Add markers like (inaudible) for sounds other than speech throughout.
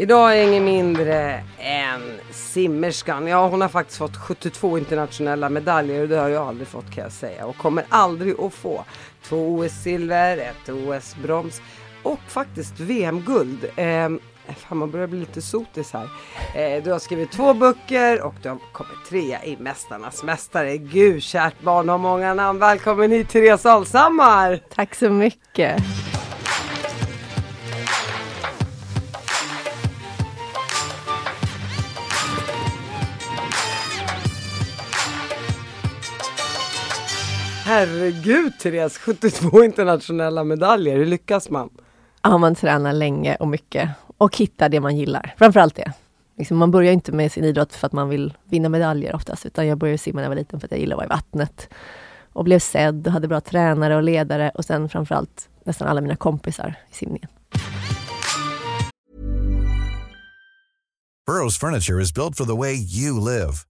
Idag är ingen mindre än simmerskan. Ja, hon har faktiskt fått 72 internationella medaljer och det har jag aldrig fått kan jag säga och kommer aldrig att få. Två OS-silver, ett OS-brons och faktiskt VM-guld. Eh, fan, man börjar bli lite sotis här. Eh, du har skrivit två böcker och du har kommit trea i Mästarnas Mästare. Gud, kärt barn har många namn. Välkommen hit Therese Alshammar! Tack så mycket! Herregud Therese, 72 (laughs) internationella medaljer, hur lyckas man? Ja, man tränar länge och mycket och hittar det man gillar. Framförallt det. Liksom man börjar inte med sin idrott för att man vill vinna medaljer oftast, utan jag började simma när jag var liten för att jag gillade att vara i vattnet. Och blev sedd och hade bra tränare och ledare och sen framförallt nästan alla mina kompisar i simningen. Burrows furniture is built for the way you live.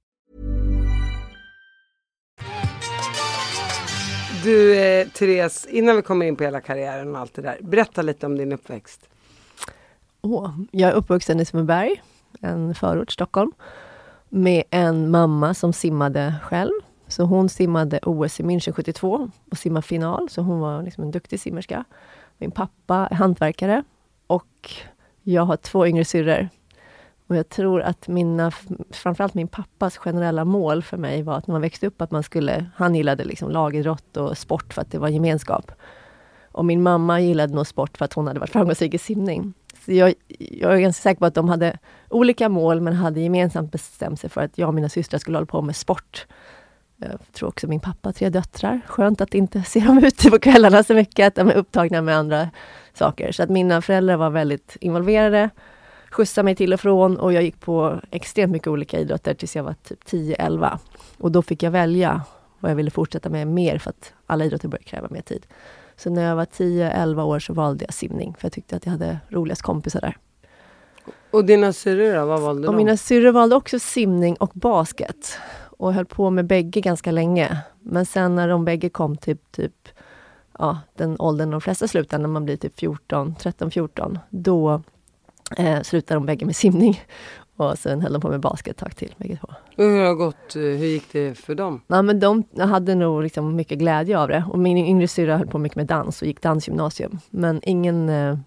Du eh, Therese, innan vi kommer in på hela karriären och allt det där. Berätta lite om din uppväxt. Oh, jag är uppvuxen i Sundbyberg, en förort, Stockholm. Med en mamma som simmade själv. Så hon simmade OS i München 72 och simmade final, så hon var liksom en duktig simmerska. Min pappa är hantverkare och jag har två yngre syrror. Och jag tror att mina, framförallt min pappas generella mål för mig var att när man växte upp att man skulle, han gillade liksom lagidrott och sport för att det var gemenskap. Och min mamma gillade nog sport för att hon hade varit framgångsrik i simning. Så jag, jag är ganska säker på att de hade olika mål men hade gemensamt bestämt sig för att jag och mina systrar skulle hålla på med sport. Jag tror också min pappa har tre döttrar. Skönt att inte se dem (laughs) ute på kvällarna så mycket, att de är upptagna med andra saker. Så att mina föräldrar var väldigt involverade, skjutsade mig till och från och jag gick på extremt mycket olika idrotter tills jag var typ 10-11. Och då fick jag välja vad jag ville fortsätta med mer för att alla idrotter börjar kräva mer tid. Så när jag var 10-11 år så valde jag simning, för jag tyckte att jag hade roligast kompisar där. Och dina syrror då, vad valde och de? Mina syrror valde också simning och basket. Och höll på med bägge ganska länge. Men sen när de bägge kom till typ, ja, den åldern de flesta slutar, när man blir typ 14, 13-14, då eh, slutade de bägge med simning. Och sen höll de på med basket ett tag till, bägge två. Och hur har gått, hur gick det för dem? Ja, men de hade nog liksom mycket glädje av det. Och min yngre syrra höll på mycket med dans och gick dansgymnasium. Men ingen, eh,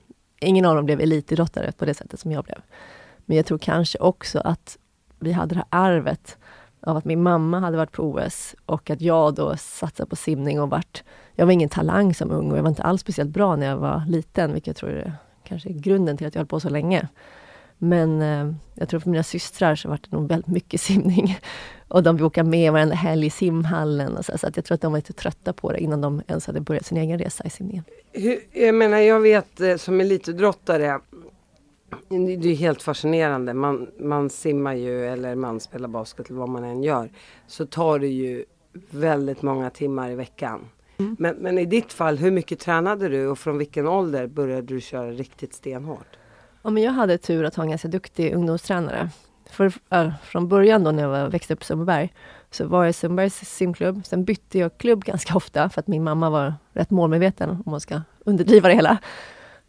ingen av dem blev elitidrottare på det sättet som jag blev. Men jag tror kanske också att vi hade det här arvet av att min mamma hade varit på OS och att jag då satsade på simning och vart... Jag var ingen talang som ung och jag var inte alls speciellt bra när jag var liten, vilket jag tror kanske är grunden till att jag höll på så länge. Men eh, jag tror för mina systrar så var det nog väldigt mycket simning. (laughs) Och de åka med varenda helg i simhallen. Och så, så att jag tror att de var lite trötta på det innan de ens hade börjat sin egen resa i simningen. Hur, jag menar, jag vet eh, som elitidrottare det är helt fascinerande. Man, man simmar ju eller man spelar basket eller vad man än gör. Så tar det ju väldigt många timmar i veckan. Mm. Men, men i ditt fall, hur mycket tränade du och från vilken ålder började du köra riktigt stenhårt? Ja, men jag hade tur att ha en ganska duktig ungdomstränare. För, äh, från början då när jag växte upp i Sundbyberg så var jag i Sundbybergs simklubb. Sen bytte jag klubb ganska ofta för att min mamma var rätt målmedveten om man ska underdriva det hela.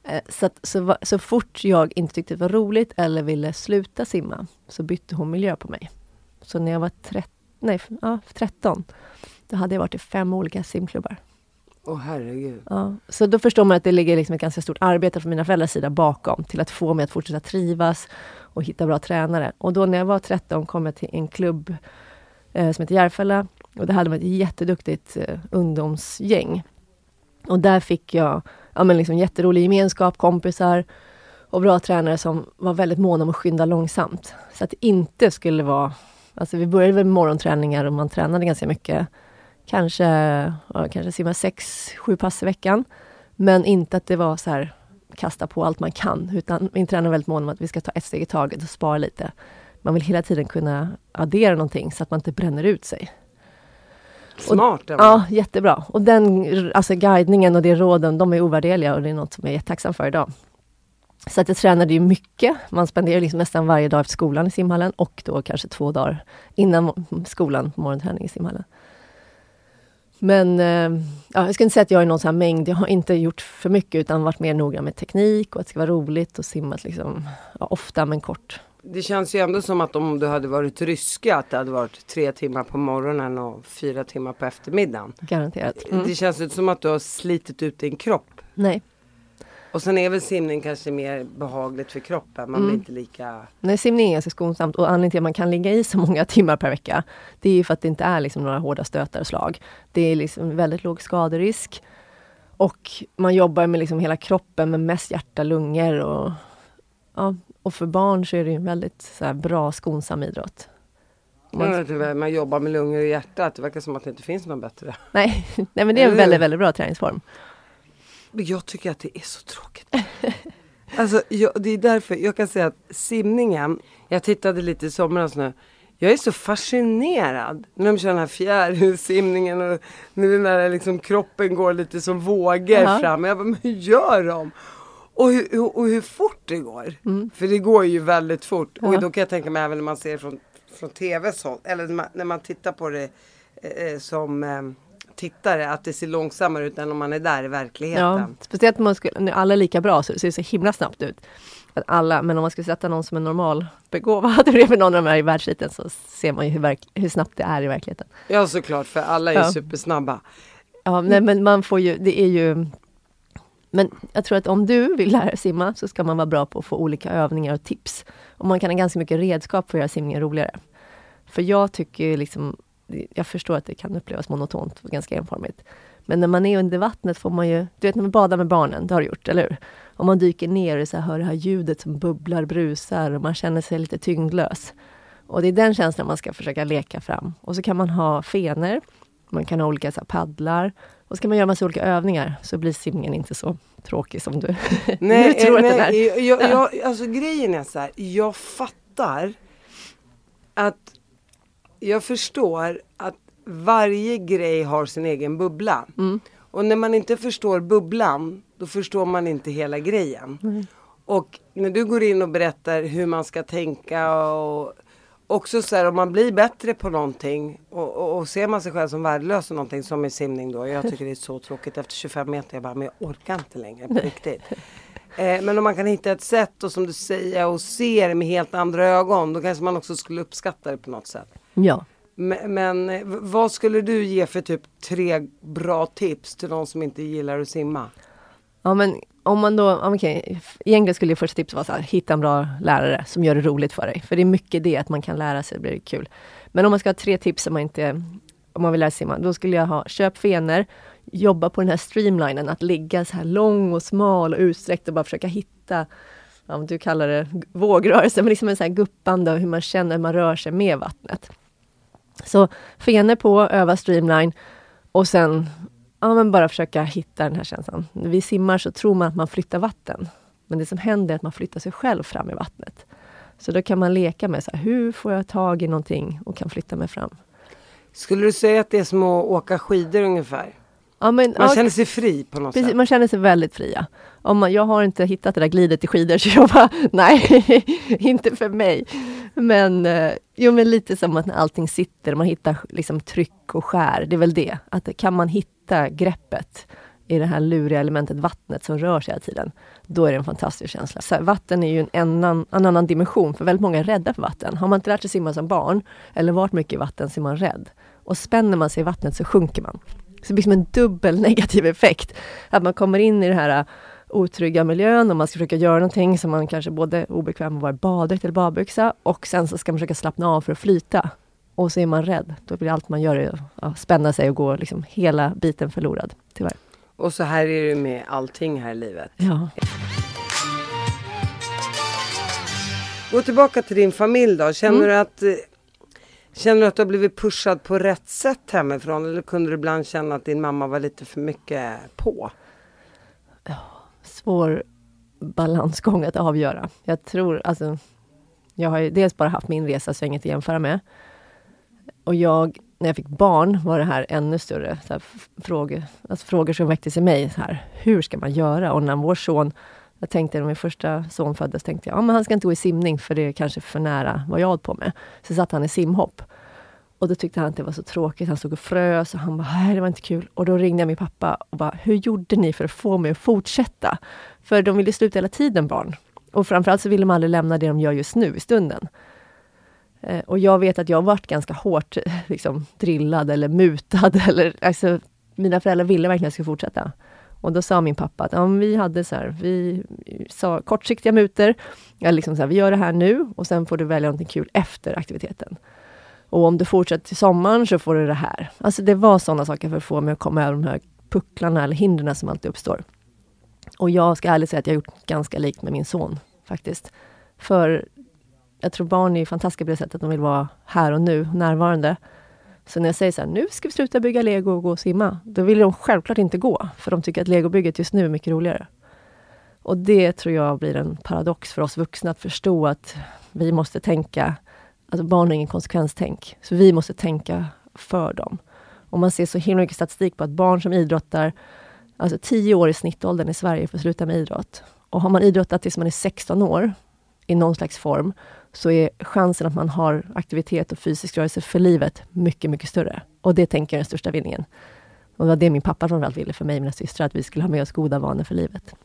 Eh, så, att, så, så fort jag inte tyckte det var roligt eller ville sluta simma så bytte hon miljö på mig. Så när jag var 13, nej, ja, 13 då hade jag varit i fem olika simklubbar. Åh herregud. Ja, så då förstår man att det ligger liksom ett ganska stort arbete från mina föräldrars sida bakom till att få mig att fortsätta trivas och hitta bra tränare. Och då när jag var 13 kom jag till en klubb eh, som heter Järfälla och där hade man ett jätteduktigt eh, ungdomsgäng. Och där fick jag ja, men liksom jätterolig gemenskap, kompisar och bra tränare som var väldigt måna om att skynda långsamt. Så att det inte skulle vara... Alltså vi började med morgonträningar och man tränade ganska mycket. Kanske, ja, kanske simma sex, sju pass i veckan. Men inte att det var så här kasta på allt man kan, utan min tränare är väldigt mån om att vi ska ta ett steg i taget och spara lite. Man vill hela tiden kunna addera någonting så att man inte bränner ut sig. Smart. Och, ja, jättebra. Och den alltså guidningen och de råden, de är ovärderliga och det är något som jag är jättetacksam för idag. Så att jag tränade ju mycket. Man spenderar liksom nästan varje dag efter skolan i simhallen och då kanske två dagar innan skolan, morgonträning i simhallen. Men eh, ja, jag ska inte säga att jag är någon sån här mängd. Jag har inte gjort för mycket utan varit mer noggrann med teknik och att det ska vara roligt och simmat liksom, ja, ofta men kort. Det känns ju ändå som att om du hade varit ryska att det hade varit tre timmar på morgonen och fyra timmar på eftermiddagen. Garanterat. Mm. Det känns inte som att du har slitit ut din kropp. Nej. Och sen är väl simning kanske mer behagligt för kroppen. Man Mm. blir inte lika... Nej, simning är ganska skonsamt och anledningen till att man kan ligga i så många (laughs) timmar per vecka, det är ju för att det inte är liksom några hårda stötar och slag. Det är liksom väldigt låg skaderisk. Och man jobbar med liksom hela kroppen med mest hjärta, lungor och ja, och för barn så är det en väldigt så bra skonsam idrott. Man, Man, man jobbar med lungor och hjärta. Det verkar som att det inte finns något bättre. nej, (laughs) nej, men det är en väldigt, väldigt bra träningsform. Men jag tycker att det är så tråkigt. (laughs) alltså, jag, det är därför jag kan säga att simningen, jag tittade lite i somras nu. Jag är så fascinerad när de kör den här fjärilsimningen och när liksom kroppen går lite som vågor Ja. fram. Jag bara, men hur gör de? Och hur, och, hur fort det går. För det går ju väldigt fort. Mm. Ja. Och då kan jag tänka mig även när man ser från, från tvs håll, eller när man, när man tittar på det eh, som eh, tittare, att det ser långsammare ut än om man är där i verkligheten. Ja, speciellt om man skulle, nu alla är lika bra så det ser så himla snabbt ut. Att alla, men om man skulle sätta någon som är normal begåvad (laughs) bredvid någon av de här i världseliten så ser man ju hur, verk, hur snabbt det är i verkligheten. Ja såklart, för alla är Ja. supersnabba. Ja, nej, men man får ju, det är ju... Men jag tror att om du vill lära dig simma så ska man vara bra på att få olika övningar och tips. Och man kan ha ganska mycket redskap för att göra simningen roligare. För jag tycker liksom, jag förstår att det kan upplevas monotont och ganska enformigt. Men när man är under vattnet får man ju, du vet när man badar med barnen, det har du gjort, eller hur? Om man dyker ner och så här, hör det här ljudet som bubblar, brusar och man känner sig lite tyngdlös. Och det är den känslan man ska försöka leka fram. Och så kan man ha fenor, man kan ha olika så här, paddlar och så kan man göra massa olika övningar så blir simningen inte så tråkig som du, (laughs) Nej, du tror eh, att den är. nej jag, jag, alltså grejen är så här, jag fattar att jag förstår att varje grej har sin egen bubbla. Mm. Och när man inte förstår bubblan, då förstår man inte hela grejen. Mm. Och när du går in och berättar hur man ska tänka och också så här om man blir bättre på någonting och, och, och ser man sig själv som värdelös och någonting som i simning då. Jag tycker det är så (laughs) tråkigt efter 25 meter. Jag bara, men jag orkar inte längre på riktigt. Eh, men om man kan hitta ett sätt och som du säger och se det med helt andra ögon då kanske man också skulle uppskatta det på något sätt. Ja. Men, men eh, vad skulle du ge för typ tre bra tips till någon som inte gillar att simma? Ja men om man då, okej, egentligen skulle första tipset vara så här, hitta en bra lärare som gör det roligt för dig. För det är mycket det, att man kan lära sig, det blir kul. Men om man ska ha tre tips som man inte, om man vill lära sig simma, då skulle jag ha, köp fenor, jobba på den här streamlinen, att ligga så här lång och smal och utsträckt och bara försöka hitta, ja, du kallar det vågrörelse, men liksom en så här guppande och hur man känner hur man rör sig med vattnet. Så fenor på, öva streamline och sen ja, men bara försöka hitta den här känslan. När vi simmar så tror man att man flyttar vatten. Men det som händer är att man flyttar sig själv fram i vattnet. Så då kan man leka med så här, hur får jag tag i någonting och kan flytta mig fram. Skulle du säga att det är som att åka skidor ungefär? Ja, men, Man ja, känner sig fri på något precis, sätt. man känner sig väldigt fria. Om man, jag har inte hittat det där glidet i skidor (laughs) så jag bara, nej, (laughs) inte för mig. Men, eh, jo, men lite som att när allting sitter, man hittar liksom tryck och skär. Det är väl det, att kan man hitta greppet i det här luriga elementet vattnet som rör sig hela tiden, då är det en fantastisk känsla. Så här, vatten är ju en annan, en annan dimension, för väldigt många är rädda för vatten. Har man inte lärt sig simma som barn, eller varit mycket i vatten, så är man rädd. Och spänner man sig i vattnet så sjunker man. Så det blir som en dubbel (laughs) negativ effekt. Att man kommer in i det här otrygga miljön och man ska försöka göra någonting som man kanske både är obekväm med att vara i baddräkt eller badbyxa och sen så ska man försöka slappna av för att flyta. Och så är man rädd. Då blir allt man gör att ja, spänna sig och gå liksom hela biten förlorad, tyvärr. Och så här är det med allting här i livet. Ja. Gå tillbaka till din familj då. Känner Mm. du att eh, Känner du att du har blivit pushad på rätt sätt hemifrån eller kunde du ibland känna att din mamma var lite för mycket på? Svår balansgång att avgöra. Jag tror, alltså, jag har ju dels bara haft min resa, så jag har inget att jämföra med. Och jag, när jag fick barn var det här ännu större så här, frågor, alltså frågor som väcktes i mig. Så här, hur ska man göra? Och när vår son, jag tänkte när min första son föddes, tänkte jag, ja, men han ska inte gå i simning för det är kanske för nära vad jag hållit på med. Så satt han i simhopp. Och då tyckte han att det var så tråkigt. Han stod och frös och han bara, nej det var inte kul. Och då ringde jag min pappa och bara, hur gjorde ni för att få mig att fortsätta? För de ville sluta hela tiden barn. Och framförallt så ville de aldrig lämna det de gör just nu i stunden. Eh, och jag vet att jag varit ganska hårt (laughs) liksom, drillad eller mutad. (laughs) Eller, alltså, mina föräldrar ville verkligen att jag skulle fortsätta. Och då sa min pappa att ja, vi hade så här, vi sa kortsiktiga mutor. Ja, liksom så här, vi gör det här nu och sen får du välja någonting kul efter aktiviteten. Och om du fortsätter till sommaren så får du det här. Alltså det var sådana saker för att få mig att komma över de här pucklarna eller hindren som alltid uppstår. Och jag ska ärligt säga att jag har gjort ganska likt med min son faktiskt. För jag tror barn är fantastiska på det sättet att de vill vara här och nu, närvarande. Så när jag säger så här, nu ska vi sluta bygga lego och gå och simma. Då vill de självklart inte gå, för de tycker att legobygget just nu är mycket roligare. Och det tror jag blir en paradox för oss vuxna att förstå att vi måste tänka, alltså barn har ingen konsekvenstänk, så vi måste tänka för dem. Och man ser så himla mycket statistik på att barn som idrottar, alltså 10 år i snittåldern i Sverige för att sluta med idrott. Och har man idrottat tills man är 16 år i någon slags form, så är chansen att man har aktivitet och fysisk rörelse för livet mycket, mycket större. Och det tänker jag är den största vinningen. Och det var det min pappa framförallt ville för mig och mina systrar, att vi skulle ha med oss goda vanor för livet.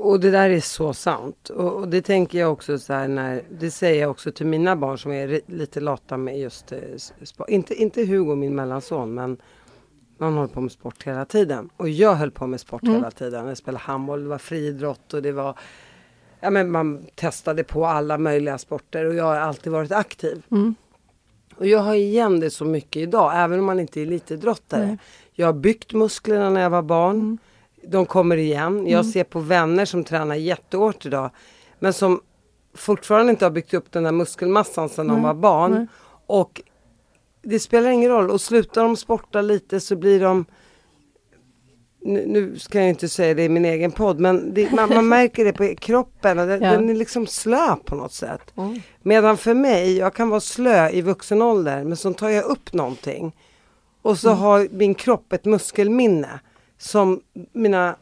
Och det där är så sant. Och, och det tänker jag också så här när, det säger jag också till mina barn som är lite lata med just eh. Inte, inte Hugo, min mellanson, men man håller på med sport hela tiden. Och jag höll på med sport hela tiden. Jag spelade handboll, det var friidrott och det var Ja men man testade på alla möjliga sporter och jag har alltid varit aktiv. Mm. Och jag har igen det så mycket idag, även om man inte är elitidrottare. Jag har byggt musklerna när jag var barn. De kommer igen. Jag ser på vänner som tränar jättehårt idag. Men som fortfarande inte har byggt upp den där muskelmassan sedan de var barn. Och det spelar ingen roll. Och slutar de sporta lite så blir de nu, nu ska jag inte säga det i min egen podd, men det, man, man märker det på (laughs) kroppen. Och den, Ja. den är liksom slö på något sätt. Medan för mig, jag kan vara slö i vuxen ålder, men så tar jag upp någonting. Och så har min kropp ett muskelminne som mina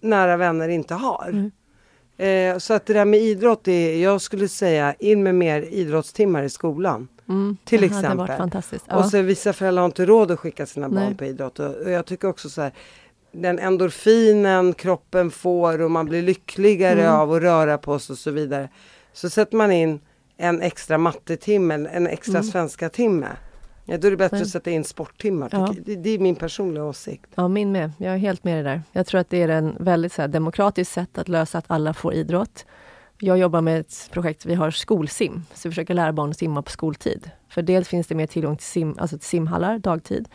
nära vänner inte har. Eh, så att det där med idrott, är, jag skulle säga in med mer idrottstimmar i skolan. Till det exempel. Ja. Och så vissa föräldrar har inte råd att skicka sina barn Nej. på idrott. Och, och jag tycker också så här, den endorfinen kroppen får och man blir lyckligare Mm. av att röra på sig och så vidare. Så sätter man in en extra mattetimme, en extra Mm. svenska timme. Ja, då är det bättre att sätta in sporttimmar. Ja. Det, det är min personliga åsikt. Ja, min med. Jag är helt med det där. Jag tror att det är en väldigt så här, demokratiskt sätt att lösa att alla får idrott. Jag jobbar med ett projekt, vi har skolsim, så vi försöker lära barn att simma på skoltid. För dels finns det mer tillgång till, sim, alltså till simhallar dagtid.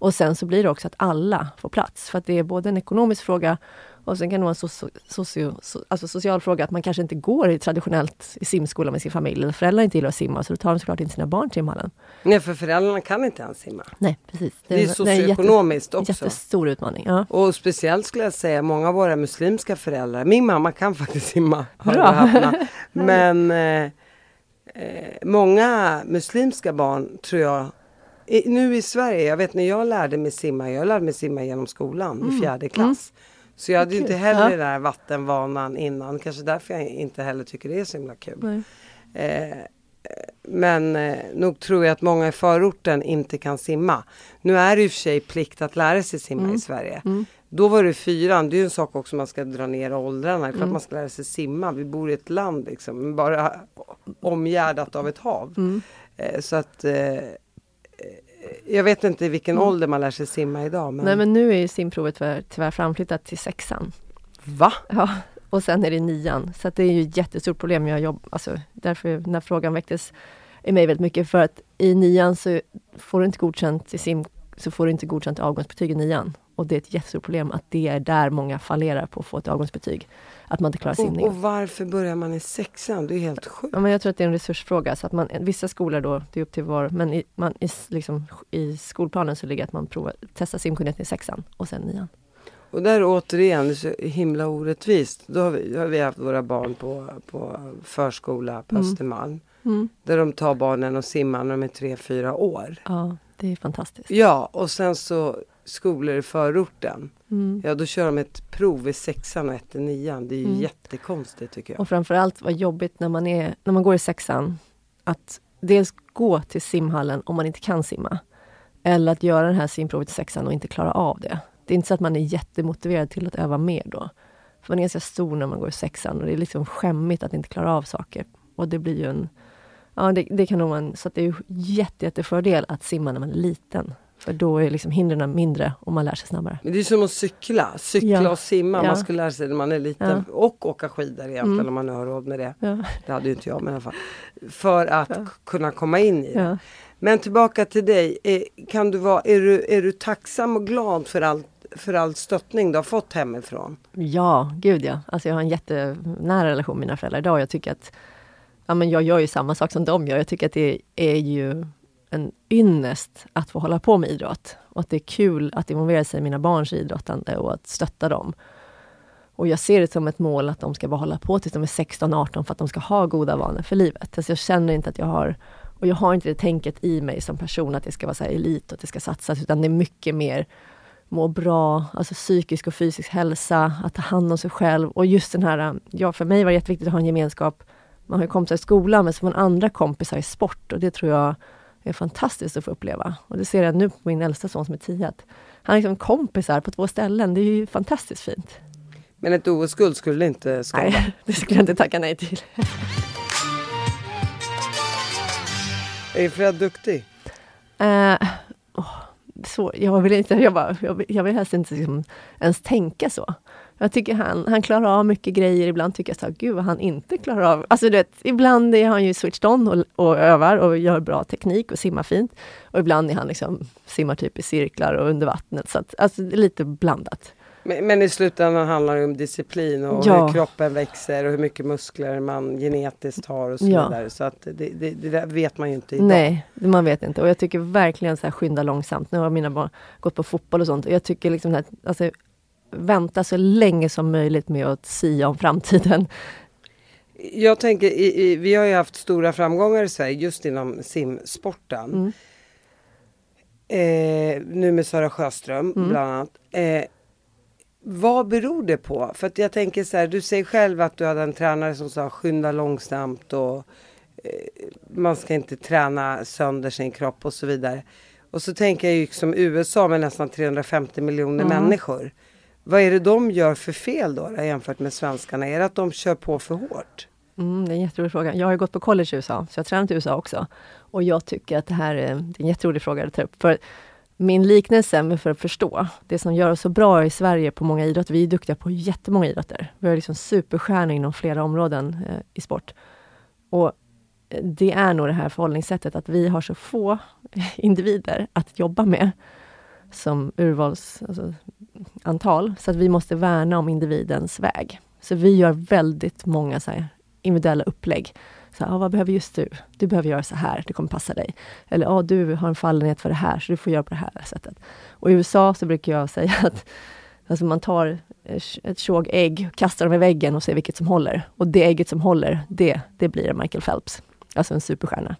Och sen så blir det också att alla får plats. För att det är både en ekonomisk fråga och sen kan det vara en socio, socio, so, alltså social fråga att man kanske inte går i traditionellt i simskola med sin familj. Eller föräldrar inte gillar att simma, så då tar de såklart inte sina barn till simhallen. Nej, för föräldrarna kan inte ens simma. Nej, precis. Det är en jätte- socioekonomiskt en också. jättestor utmaning. Ja. Och speciellt skulle jag säga många av våra muslimska föräldrar. Min mamma kan faktiskt simma. (laughs) Bra. (laughs) Men eh, eh, många muslimska barn tror jag i, nu i Sverige, jag vet när jag lärde mig simma, jag lärde mig simma genom skolan i fjärde klass. Så jag hade ju inte heller Ja. den där vattenvanan innan. Kanske därför jag inte heller tycker det är så himla kul. Eh, men eh, nog tror jag att många i förorten inte kan simma. Nu är det i och för sig plikt att lära sig simma i Sverige. Då var det fyran, det är ju en sak också man ska dra ner åldrarna. Klart man ska lära sig simma. Vi bor i ett land liksom, bara omgärdat av ett hav. Eh, så att eh, Jag vet inte i vilken Mm. ålder man lär sig simma idag. Men... Nej men nu är simprovet tyvärr, tyvärr framflyttat till sexan. Va? Ja, och sen är det nian. Så det är ju ett jättestort problem. Jag jobb, alltså, därför när frågan väcktes i mig väldigt mycket. För att i nian så får du inte godkänt i sim, så får du inte godkänt avgångsbetyg i nian. Och det är ett jättestort problem att det är där många fallerar på att få ett avgångsbetyg. Att man inte klarar Och, simning. och varför börjar man i sexan? Det är helt sjukt. Ja, men jag tror att det är en resursfråga. Så att man, vissa skolor då, det är upp till var, men i, man, i, liksom, i skolplanen så ligger att man provar, testar simkunnigheten i sexan och sen nian. Och där återigen, det är så himla orättvist. Då har vi, har vi haft våra barn på, på förskola på Mm. Östermalm. Mm. Där de tar barnen och simmar när de är tre, fyra år. Ja, det är fantastiskt. Ja, och sen så skolor i förorten. Mm. Ja, då kör de ett prov i sexan och ett i nian. Det är ju Mm. jättekonstigt tycker jag. Och framförallt vad jobbigt när man, är, när man går i sexan, att dels gå till simhallen om man inte kan simma. Eller att göra det här simprovet i sexan och inte klara av det. Det är inte så att man är jättemotiverad till att öva mer då. För man är ganska stor när man går i sexan och det är liksom skämmigt att inte klara av saker. Och det blir ju en... Ja, det, det kan nog en... Så det är ju jätte, jättefördel att simma när man är liten. För då är liksom hindren mindre och man lär sig snabbare. Men det är som att cykla. Cykla Ja. och simma. Ja. Man ska lära sig när man är liten. Och åka skidor egentligen Mm. om man har råd med det. Ja, Det hade ju inte jag men i alla fall. För att Ja. kunna komma in i det. ja. Men tillbaka till dig. Eh, Kan du vara, är, du, är du tacksam och glad för all, för all stöttning du har fått hemifrån? Ja, gud ja. Alltså jag har en jättenära relation med mina föräldrar idag. Jag tycker att ja, men jag gör ju samma sak som de gör. Jag tycker att det är ju en ynnest att få hålla på med idrott. Och att det är kul att involvera sig i mina barns idrottande och att stötta dem. Och jag ser det som ett mål att de ska bara hålla på tills de är 16-18 för att de ska ha goda vanor för livet. Alltså jag känner inte att jag har, och jag har inte det tänket i mig som person att det ska vara så här elit och att det ska satsas, utan det är mycket mer må bra, alltså psykisk och fysisk hälsa, att ta hand om sig själv och just den här, ja för mig var det jätteviktigt att ha en gemenskap. Man har ju kompisar i skolan men så får man andra kompisar i sport och det tror jag är fantastiskt att få uppleva. Och det ser jag nu på min äldsta son som är 10. att Han har liksom kompisar på två ställen, det är ju fantastiskt fint. Men ett OS-guld skulle inte skada. Nej, (laughs) det skulle jag inte tacka nej till. Är Fred duktig? Eh, åh, så, jag vill inte, jag, bara, jag, vill, jag vill helst inte liksom ens tänka så. Jag tycker han, han klarar av mycket grejer, ibland tycker jag så här, gud vad han inte klarar av. Alltså du vet, ibland är han ju switched on och, och övar och gör bra teknik och simmar fint. Och ibland är han liksom, simmar typ i cirklar och under vattnet. Så att, alltså lite blandat. Men, men i slutändan handlar det om disciplin och Ja. hur kroppen växer och hur mycket muskler man genetiskt har och så Ja. vidare. Så att det, det, det vet man ju inte idag. Nej, man vet inte. Och jag tycker verkligen så här skynda långsamt. Nu har mina barn gått på fotboll och sånt. Och jag tycker liksom att alltså, vänta så länge som möjligt med att sia om framtiden. Jag tänker, i, i, vi har ju haft stora framgångar i Sverige just inom simsporten. Mm. Eh, nu med Sara Sjöström Mm. bland annat. Eh, vad beror det på? För att jag tänker så här, du säger själv att du hade en tränare som sa skynda långsamt och eh, man ska inte träna sönder sin kropp och så vidare. Och så tänker jag ju som USA med nästan 350 miljoner Mm. människor. Vad är det de gör för fel då, då jämfört med svenskarna? Är det att de kör på för hårt? Mm, det är en jätterolig fråga. Jag har gått på college i USA, så jag har tränat i USA också. Och jag tycker att det här eh, är, en jätterolig fråga att ta upp. För min liknelse, för att förstå, det som gör oss så bra i Sverige på många idrotter, vi är duktiga på jättemånga idrotter. Vi har liksom superstjärnor inom flera områden eh, i sport. Och eh, det är nog det här förhållningssättet att vi har så få (laughs) individer att jobba med som urvalsantal, alltså, så att vi måste värna om individens väg. Så vi gör väldigt många så här, individuella upplägg. Så här, ah, vad behöver just du? Du behöver göra så här, det kommer passa dig. Eller ah, du har en fallenhet för det här, så du får göra på det här sättet. Och i USA så brukar jag säga att alltså man tar ett tjog ägg, kastar dem i väggen och ser vilket som håller. Och det ägget som håller, det, det blir Michael Phelps. Alltså en superstjärna.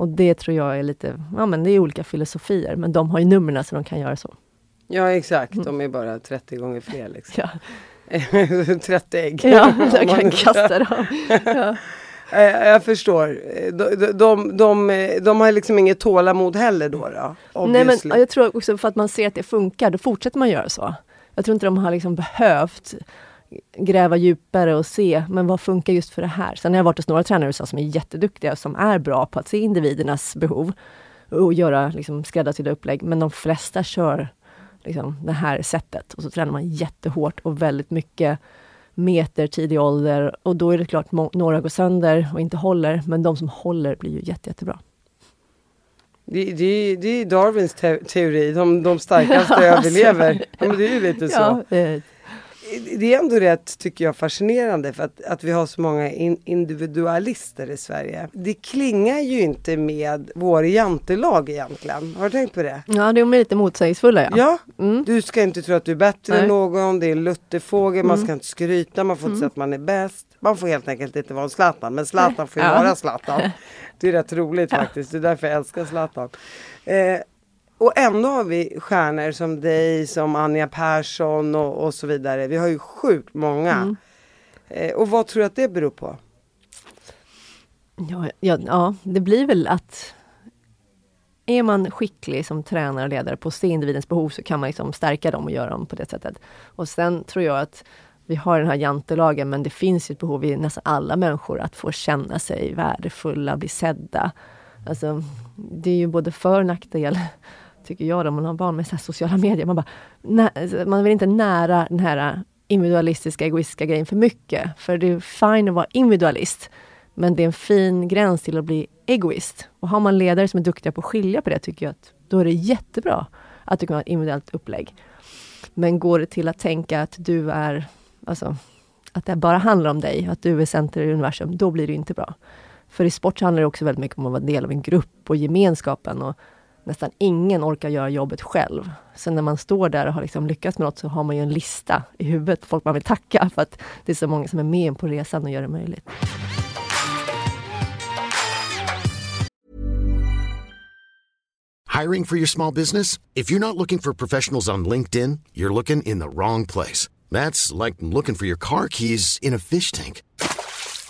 Och det tror jag är lite, ja men det är olika filosofier, men de har ju numren så de kan göra så. Ja exakt, Mm. de är bara 30 gånger fler liksom. Ja, (laughs) 30 ägg. ja (laughs) jag kan kasta dem. (laughs) Ja. Jag förstår. De, de, de, de, har liksom inget tålamod heller då? då Nej men jag tror också för att man ser att det funkar, då fortsätter man göra så. Jag tror inte de har liksom behövt gräva djupare och se, men vad funkar just för det här? Sen har jag varit hos några tränare i USA som är jätteduktiga, som är bra på att se individernas behov. och göra liksom, skräddarsydda upplägg. Men de flesta kör liksom, det här sättet och så tränar man jättehårt och väldigt mycket meter tidig ålder och då är det klart några går sönder och inte håller men de som håller blir ju jätte, jättebra. Det, det, det är Darwins te teori, de, de starkaste (laughs) överlever. Ja, men det är ju lite (laughs) så. Ja, det är ändå rätt, tycker jag, fascinerande för att, att vi har så många in, individualister i Sverige. Det klingar ju inte med vår jantelag egentligen. Har du tänkt på det? Ja, de är lite motsägelsefulla. Ja. ja mm. Du ska inte tro att du är bättre Nej. än någon. Det är en lutterfågel, mm. man ska inte skryta, man får inte mm. säga att man är bäst. Man får helt enkelt inte vara en Zlatan, men Zlatan får ju ja. vara Zlatan. (laughs) Det är rätt roligt faktiskt, det är därför jag älskar Zlatan. Eh, och ändå har vi stjärnor som dig, som Anja Persson och, och så vidare. Vi har ju sjukt många. Mm. Eh, och vad tror du att det beror på? Ja, ja, ja, det blir väl att är man skicklig som tränare och ledare på att se individens behov så kan man liksom stärka dem och göra dem på det sättet. Och sen tror jag att vi har den här jantelagen men det finns ett behov i nästan alla människor att få känna sig värdefulla, bli sedda. Alltså, det är ju både för och nackdel tycker jag då, man har barn med så sociala medier. Man, bara, man vill inte nära den här individualistiska, egoistiska grejen för mycket. För det är fine att vara individualist. Men det är en fin gräns till att bli egoist. Och har man ledare som är duktiga på att skilja på det, tycker jag att då är det jättebra att du kan ha ett individuellt upplägg. Men går det till att tänka att du är, alltså, att det bara handlar om dig, att du är center i universum, då blir det inte bra. För i sport handlar det också väldigt mycket om att vara del av en grupp och gemenskapen. Och nästan ingen orkar göra jobbet själv. Så när man står där och har liksom lyckats med något så har man ju en lista i huvudet, folk man vill tacka för att det är så många som är med på resan och gör det möjligt. Hiring for your small business? If you're not looking for professionals on LinkedIn, you're looking in the wrong place. That's like looking for your car keys in a fish tank.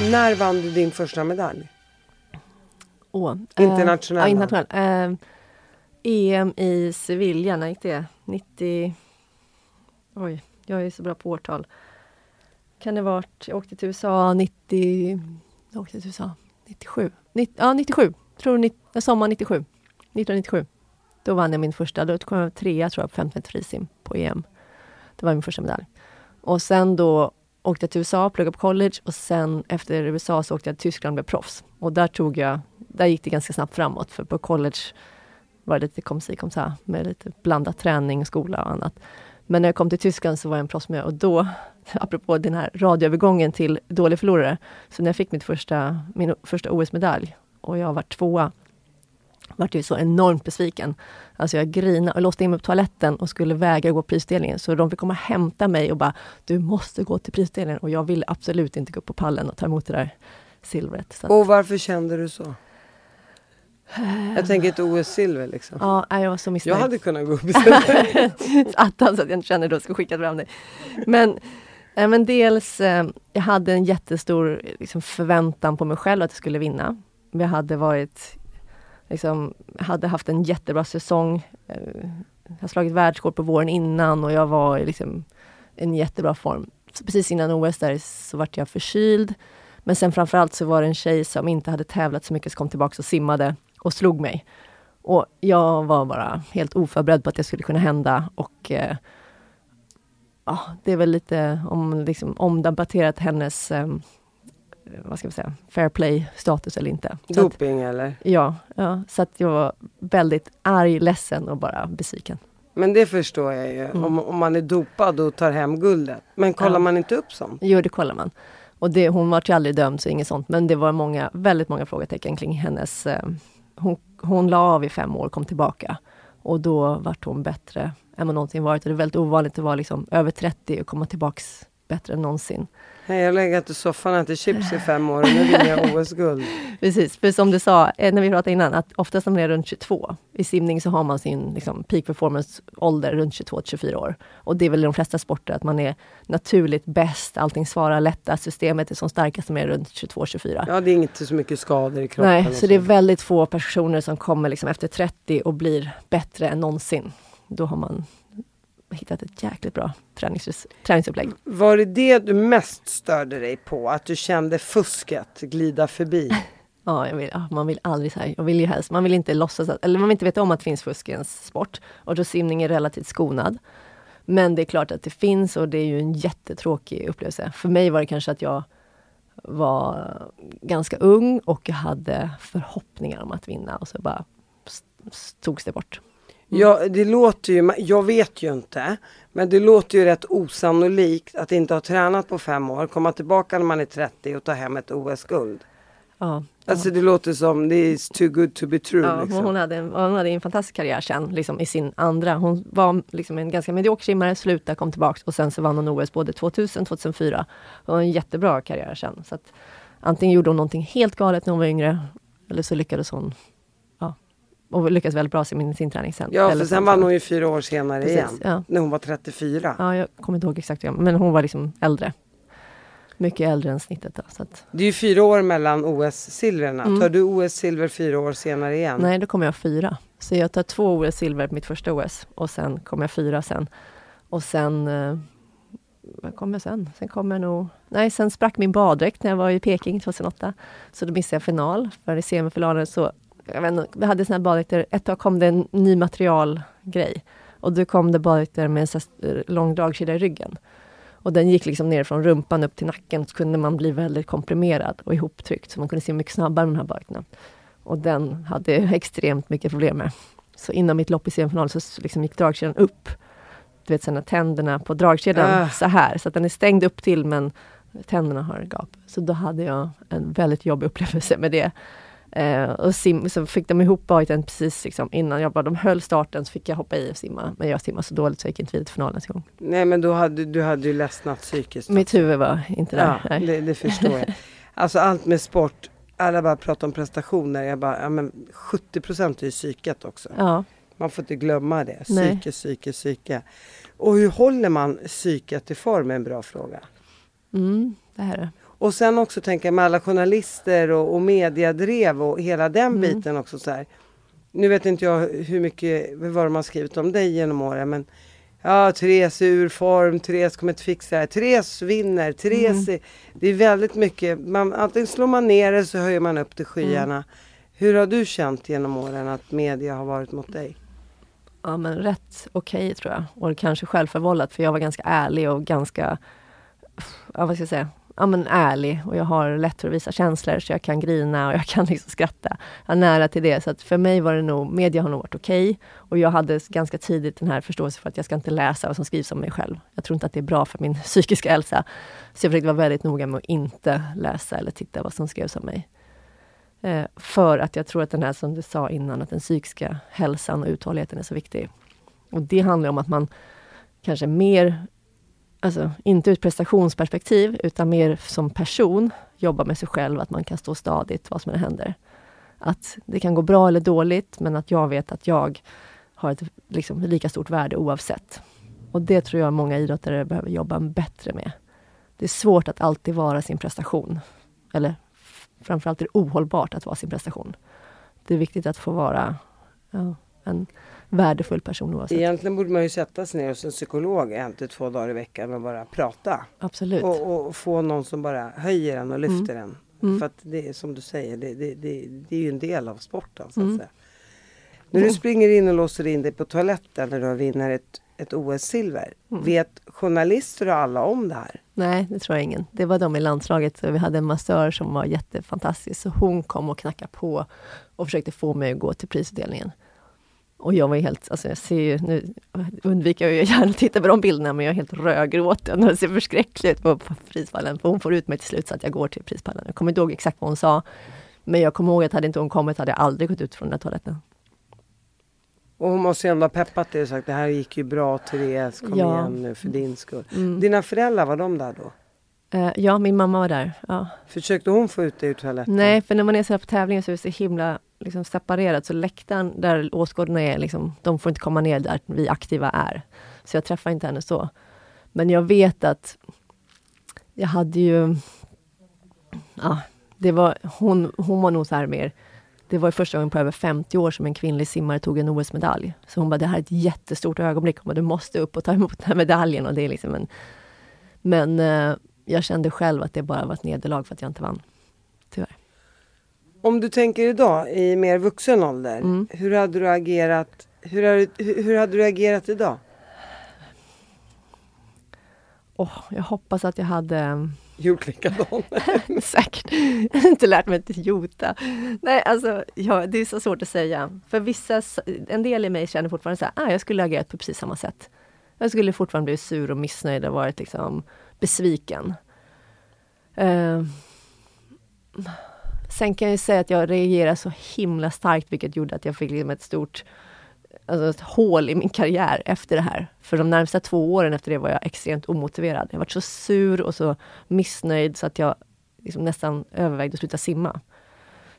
När vann du din första medalj? Oh, internationella? Eh, internationell. Eh, EM i Sevilla, när gick det? 90... Oj, jag är så bra på årtal. Kan det varit, jag åkte till USA 90... Jag åkte till USA 97. 90, ja, 97. Tror 90, sommar 97. 1997. Då vann jag min första, då kom jag trea tror jag på 15 frisim på EM. Det var min första medalj. Och sen då åkte jag till USA, pluggade på college och sen efter USA så åkte jag till Tyskland och blev proffs. Och där tog jag, där gick det ganska snabbt framåt för på college var det lite kom si kom så med lite blandat träning, skola och annat. Men när jag kom till Tyskland så var jag en proffsmiljö och då, (laughs) apropå den här radioövergången till dålig förlorare, så när jag fick mitt första, min första OS-medalj och jag var tvåa vart ju så enormt besviken. Alltså jag grinade och låste in mig på toaletten och skulle vägra gå på prisdelningen. Så de fick komma och hämta mig och bara, du måste gå till prisdelningen. Och jag ville absolut inte gå upp på pallen och ta emot det där silvret. Och varför kände du så? Jag tänker ett OS-silver liksom. Ja, jag var så missnöjd. Jag hade kunnat gå upp. (laughs) Attan, så att jag inte känner att jag ska skicka fram dig. Men, äh, men dels, äh, jag hade en jättestor liksom, förväntan på mig själv att jag skulle vinna. Vi hade varit liksom, hade haft en jättebra säsong. Jag eh, har slagit världsrekord på våren innan och jag var i liksom en jättebra form. Så precis innan OS där så vart jag förkyld. Men sen framförallt så var det en tjej som inte hade tävlat så mycket som kom tillbaka och simmade och slog mig. Och jag var bara helt oförberedd på att det skulle kunna hända och eh, ja, det är väl lite om, liksom, omdebatterat hennes eh, vad ska vi säga, fair play-status eller inte. Doping att, eller? Ja, ja, så att jag var väldigt arg, ledsen och bara besviken. Men det förstår jag ju. Mm. Om, om man är dopad och tar hem guldet. Men kollar Ja. man inte upp sånt? Jo, det kollar man. Och det, hon var ju aldrig dömd, så inget sånt. Men det var många, väldigt många frågetecken kring hennes... Eh, hon, hon la av i fem år, kom tillbaka. Och då vart hon bättre än vad någonsin varit. Och det är väldigt ovanligt att vara liksom över 30 och komma tillbaks bättre än någonsin. Nej, jag har legat i soffan och ätit chips i fem år och nu vill jag (laughs) OS-guld. Precis, för som du sa, eh, när vi pratade innan, att oftast när man är runt 22, i simning så har man sin liksom, peak performance ålder runt 22-24 år. Och det är väl i de flesta sporter att man är naturligt bäst, allting svarar lättast, systemet är som starkast när man är runt 22-24. Ja, det är inte så mycket skador i kroppen. Nej, så det är väldigt få personer som kommer liksom efter 30 och blir bättre än någonsin. Då har man hittat ett jäkligt bra tränings, träningsupplägg. Var det det du mest störde dig på? Att du kände fusket glida förbi? (laughs) Ja, vill, man vill aldrig så här, jag vill ju helst, man vill inte låtsas, att, eller man vill inte veta om att det finns fusk i ens sport. Och då simning är relativt skonad. Men det är klart att det finns och det är ju en jättetråkig upplevelse. För mig var det kanske att jag var ganska ung och jag hade förhoppningar om att vinna och så bara togs det bort. Ja, det låter ju, jag vet ju inte, men det låter ju rätt osannolikt att inte ha tränat på fem år, komma tillbaka när man är 30 och ta hem ett OS-guld. Ja, Alltså det låter som, det is too good to be true. Ja, liksom. hon, hade en, hon hade en fantastisk karriär sen, liksom i sin andra. Hon var liksom en ganska medioker simmare, slutade, kom tillbaks och sen så vann hon OS både 2000 och 2004. Hon har en jättebra karriär sen. Så att, antingen gjorde hon någonting helt galet när hon var yngre, eller så lyckades hon och lyckades väldigt bra i sin träning sen. Ja, för sen vann hon ju fyra år senare Precis, igen. ja. När hon var 34. Ja, jag kommer inte ihåg exakt, men hon var liksom äldre. Mycket äldre än snittet. Då, så att, Det är ju fyra år mellan OS-silverna. Mm. Tar du OS-silver fyra år senare igen? Nej, då kommer jag fyra. Så jag tar två OS-silver på mitt första OS och sen kommer jag fyra sen. Och sen... Eh, vad kommer jag sen? Sen kommer jag nog... Nej, sen sprack min baddräkt när jag var i Peking 2008. Så då missade jag final. För i semifinalen så... Jag vet inte, vi hade såna här baddräkter. Ett tag kom det en ny materialgrej. Och då kom det baddräkter med en eh, lång dragkedja i ryggen. Och den gick liksom ner från rumpan upp till nacken. Så kunde man bli väldigt komprimerad och ihoptryckt. Så man kunde se mycket snabbare med de här baddräkterna. Och den hade jag extremt mycket problem med. Så innan mitt lopp i semifinal så liksom gick dragkedjan upp. Du vet, sen när tänderna på dragkedjan Ah. så här. Så att den är stängd upp till men tänderna har gap. Så då hade jag en väldigt jobbig upplevelse med det. Eh, och sim, så fick de ihop bajten precis liksom innan jag bara, de höll starten så fick jag hoppa i och simma. Men jag simmade så dåligt så jag gick inte vidare till finalen en gång. Nej men då hade, du hade ju ledsnat psykiskt. Mitt huvud var inte där. Ja, det, det förstår jag. (laughs) Alltså allt med sport, alla bara pratar om prestationer. Jag bara, ja men 70 procent är ju psyket också. Ja. Man får inte glömma det. Nej. Psyke, psyke, psyke. Och hur håller man psyket i form är en bra fråga. Mm, det här är Och sen också tänka med alla journalister och, och mediadrev och hela den Mm. biten också så här. Nu vet inte jag hur mycket, vad de har skrivit om dig genom åren men Ja, Therese är ur form, Therese kommer inte fixa det här. Therese vinner, Therese är, Det är väldigt mycket, man, antingen slår man ner det så höjer man upp till skyarna. Hur har du känt genom åren att media har varit mot dig? ja, men rätt okej tror jag. Och kanske självförvållat för jag var ganska ärlig och ganska, ja vad ska jag säga, ja men ärlig. Och jag har lätt för att visa känslor så jag kan grina och jag kan liksom skratta. Jag är nära till det. Så att för mig var det nog, media har nog varit okej. Och jag hade ganska tidigt den här förståelsen för att jag ska inte läsa vad som skrivs om mig själv. Jag tror inte att det är bra för min (laughs) psykiska hälsa. Så jag försökte vara väldigt noga med att inte läsa eller titta vad som skrevs om mig. Eh, för att jag tror att den här, som du sa innan, att den psykiska hälsan och uthålligheten är så viktig. Och det handlar om att man kanske mer, alltså inte ur ett prestationsperspektiv, utan mer som person jobba med sig själv, att man kan stå stadigt vad som än händer. Att det kan gå bra eller dåligt, men att jag vet att jag har ett liksom, lika stort värde oavsett. Och det tror jag många idrottare behöver jobba bättre med. Det är svårt att alltid vara sin prestation. Eller framförallt är det ohållbart att vara sin prestation. Det är viktigt att få vara ja, en värdefull person oavsett. Egentligen borde man ju sätta sig ner hos en psykolog en till två dagar i veckan och bara prata. Absolut. Och, och få någon som bara höjer en och lyfter en. Mm. För att det är som du säger, det, det, det, det är ju en del av sporten så att Mm. säga. När du springer in och låser in dig på toaletten när du vinner ett, ett OS-silver. Mm. Vet journalister och alla om det här? Nej, det tror jag ingen. Det var de i landslaget. Vi hade en massör som var jättefantastisk. Så hon kom och knackade på och försökte få mig att gå till prisutdelningen. Och jag var helt, alltså jag ser ju, nu undviker jag gärna att titta på de bilderna, men jag är helt rödgråten och det ser förskräckligt ut på, prispallen. För hon får ut mig till slut så att jag går till prispallen. Jag kommer inte ihåg exakt vad hon sa. Men jag kommer ihåg att hade inte hon kommit hade jag aldrig gått ut från den där toaletten. Och hon måste ju ändå ha peppat dig och sagt det här gick ju bra Therese, kom Ja. igen nu för din skull. Mm. Dina föräldrar, var de där då? Eh, ja, min mamma var där. Ja. Försökte hon få ut dig ur toaletten? Nej, för när man är så här på tävlingar så är det så himla liksom, separerat. Så läktaren där åskådarna är, liksom, de får inte komma ner där vi aktiva är. Så jag träffar inte henne så. Men jag vet att jag hade ju... Ja, det var, hon, hon var nog så här mer... Det var första gången på över 50 år som en kvinnlig simmare tog en OS-medalj. Så hon bara, det här är ett jättestort ögonblick. Hon bara, du måste upp och ta emot den här medaljen. Och det är liksom en, men eh, jag kände själv att det bara var ett nederlag för att jag inte vann. Om du tänker idag i mer vuxen ålder, Mm. hur hade du agerat? Hur, hade- hur, hur hade du agerat idag? Åh, jag hoppas att jag hade (laughs) Gjort likadant? (laughs) säkert inte lärt mig att jota. Nej, alltså, ja, det är så svårt att säga. För vissa, en del i mig känner fortfarande så här, ah, jag skulle agerat på precis samma sätt. Jag skulle fortfarande blivit sur och missnöjd och varit liksom besviken. Eh, sen kan jag säga att jag reagerade så himla starkt, vilket gjorde att jag fick liksom ett stort alltså ett hål i min karriär efter det här. För de närmsta två åren efter det var jag extremt omotiverad. Jag var så sur och så missnöjd så att jag liksom nästan övervägde att sluta simma.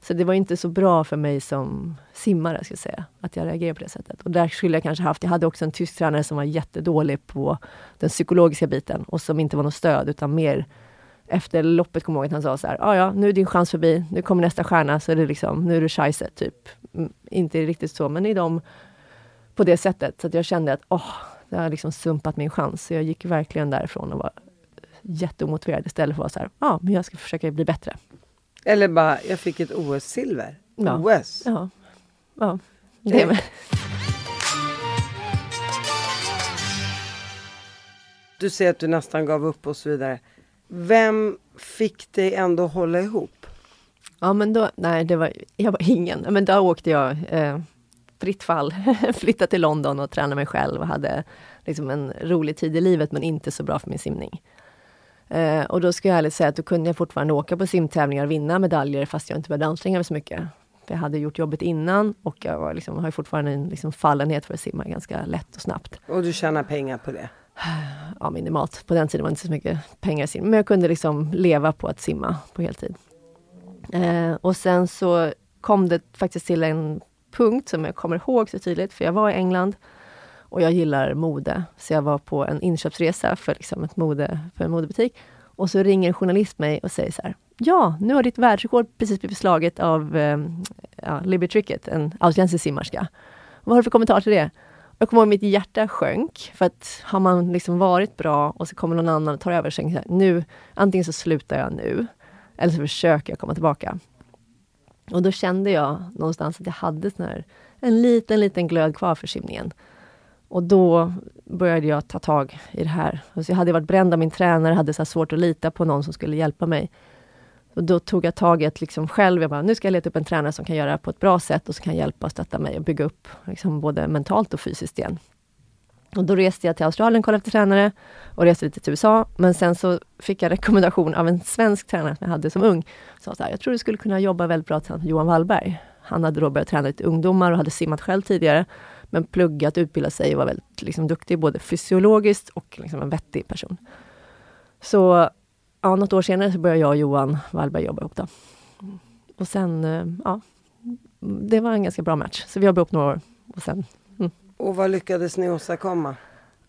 Så det var inte så bra för mig som simmare, ska jag säga, att jag reagerade på det sättet. Och där skulle jag kanske haft, jag hade också en tysk tränare som var jättedålig på den psykologiska biten och som inte var något stöd utan mer efter loppet kommer jag ihåg att han sa så här, "Ah, ja, nu är din chans förbi, nu kommer nästa stjärna, så är det liksom, nu är du scheisse, typ. Mm, Inte riktigt så, men i dem på det sättet. Så att jag kände att åh, det har liksom sumpat min chans. Så jag gick verkligen därifrån och var jätteomotiverad istället för att vara så här, ja, men jag ska försöka bli bättre. Eller bara, jag fick ett OS-silver. Ja. OS? Ja, ja. Det med. Du säger att du nästan gav upp och så vidare. Vem fick dig ändå hålla ihop? Ja, men då, nej, det var, jag var ingen. Men då åkte jag eh, fritt fall, (laughs) flyttade till London och tränade mig själv och hade liksom en rolig tid i livet, men inte så bra för min simning. Eh, och då ska jag ärligt säga att då kunde jag fortfarande åka på simtävlingar och vinna medaljer fast jag inte behövde anstränga mig så mycket. För jag hade gjort jobbet innan och jag var liksom, har fortfarande en liksom fallenhet för att simma ganska lätt och snabbt. Och du tjänar pengar på det? Ja, minimalt. På den tiden var det inte så mycket pengar i simning, men jag kunde liksom leva på att simma på heltid. Eh, och sen så kom det faktiskt till en punkt som jag kommer ihåg så tydligt, för jag var i England och jag gillar mode. Så jag var på en inköpsresa för, liksom ett mode, för en modebutik. Och så ringer en journalist mig och säger så här. Ja, nu har ditt världsrekord precis blivit slaget av eh, ja, Libby Trickett, en australiensisk simmarska. Vad har du för kommentar till det? Jag kommer ihåg mitt hjärta sjönk, för att har man liksom varit bra och så kommer någon annan och tar över, så jag här, nu, antingen så slutar jag nu, eller så försöker jag komma tillbaka. Och då kände jag någonstans att jag hade sån här, en liten, liten glöd kvar för simningen. Och då började jag ta tag i det här. Alltså jag hade varit bränd av min tränare, hade så här svårt att lita på någon som skulle hjälpa mig. Och då tog jag tag i liksom själv, jag bara, nu ska jag leta upp en tränare som kan göra det här på ett bra sätt och som kan hjälpa och stötta mig och bygga upp liksom både mentalt och fysiskt igen. Och då reste jag till Australien, och kollade efter tränare och reste lite till USA. Men sen så fick jag rekommendation av en svensk tränare som jag hade som ung. Sa så här, jag tror du skulle kunna jobba väldigt bra tillsammans med Johan Wallberg. Han hade då börjat träna lite ungdomar och hade simmat själv tidigare. Men pluggat, utbildat sig och var väldigt liksom, duktig både fysiologiskt och liksom, en vettig person. Så ja, något år senare så började jag och Johan Wallberg jobba ihop. Då. Och sen, eh, ja, det var en ganska bra match. Så vi jobbade ihop några år. Och sen Och vad lyckades ni åstadkomma?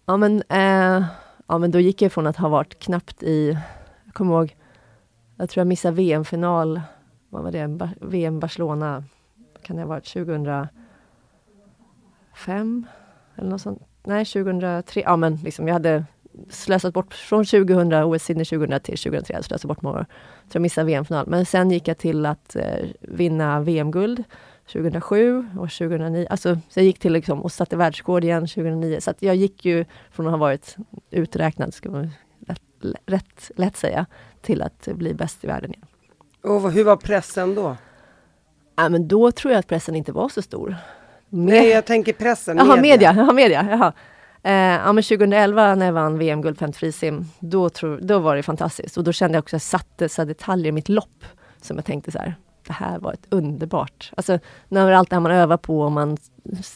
Ja men, eh, ja men då gick jag från att ha varit knappt i, jag kommer ihåg, jag tror jag missade VM-final, vad var det, Ba- VM Barcelona, kan det ha varit 2005? Eller något sånt. Nej, 2003, ja men liksom jag hade slösat bort från 2000, OS Sydney 2000 till 2003, jag slösat bort år. Så jag missade VM-final. Men sen gick jag till att eh, vinna VM-guld 2007 och 2009. Alltså, så jag gick till liksom och satte världsrekord igen 2009. Så jag gick ju från att ha varit uträknad, ska man rätt, rätt lätt säga, till att bli bäst i världen igen. Och hur var pressen då? Ja, men då tror jag att pressen inte var så stor. Nej, jag tänker pressen. Jaha, media. Jaha, media. Jaha. Eh, ja, men 2011 när jag vann VM-guld 50 frisim, då, då var det fantastiskt. Och då kände jag också att jag satte så detaljer i mitt lopp som jag tänkte så här, det här var ett underbart. Alltså när allt det här man övar på, och man,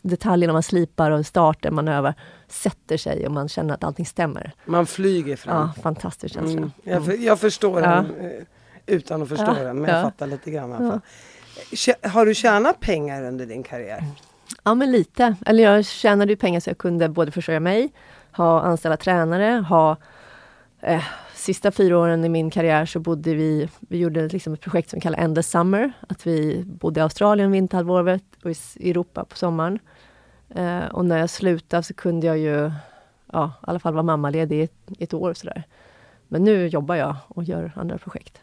detaljerna man slipar och starter man övar, sätter sig och man känner att allting stämmer. Man flyger fram. Ja, fantastisk känsla. Mm. Jag, jag, förstår ja. den eh, utan att förstå ja, den, men jag fattar lite grann i alla fall. Har du tjänat pengar under din karriär? Ja, men lite. Eller jag tjänade ju pengar så jag kunde både försörja mig, ha anställda tränare, ha eh, Sista fyra åren i min karriär så bodde vi, vi gjorde liksom ett projekt som vi kallar Endless Summer. Att vi bodde i Australien vinterhalvåret och i Europa på sommaren. Eh, och när jag slutade så kunde jag ju ja, i alla fall vara mammaledig i ett, ett år. Sådär. Men nu jobbar jag och gör andra projekt.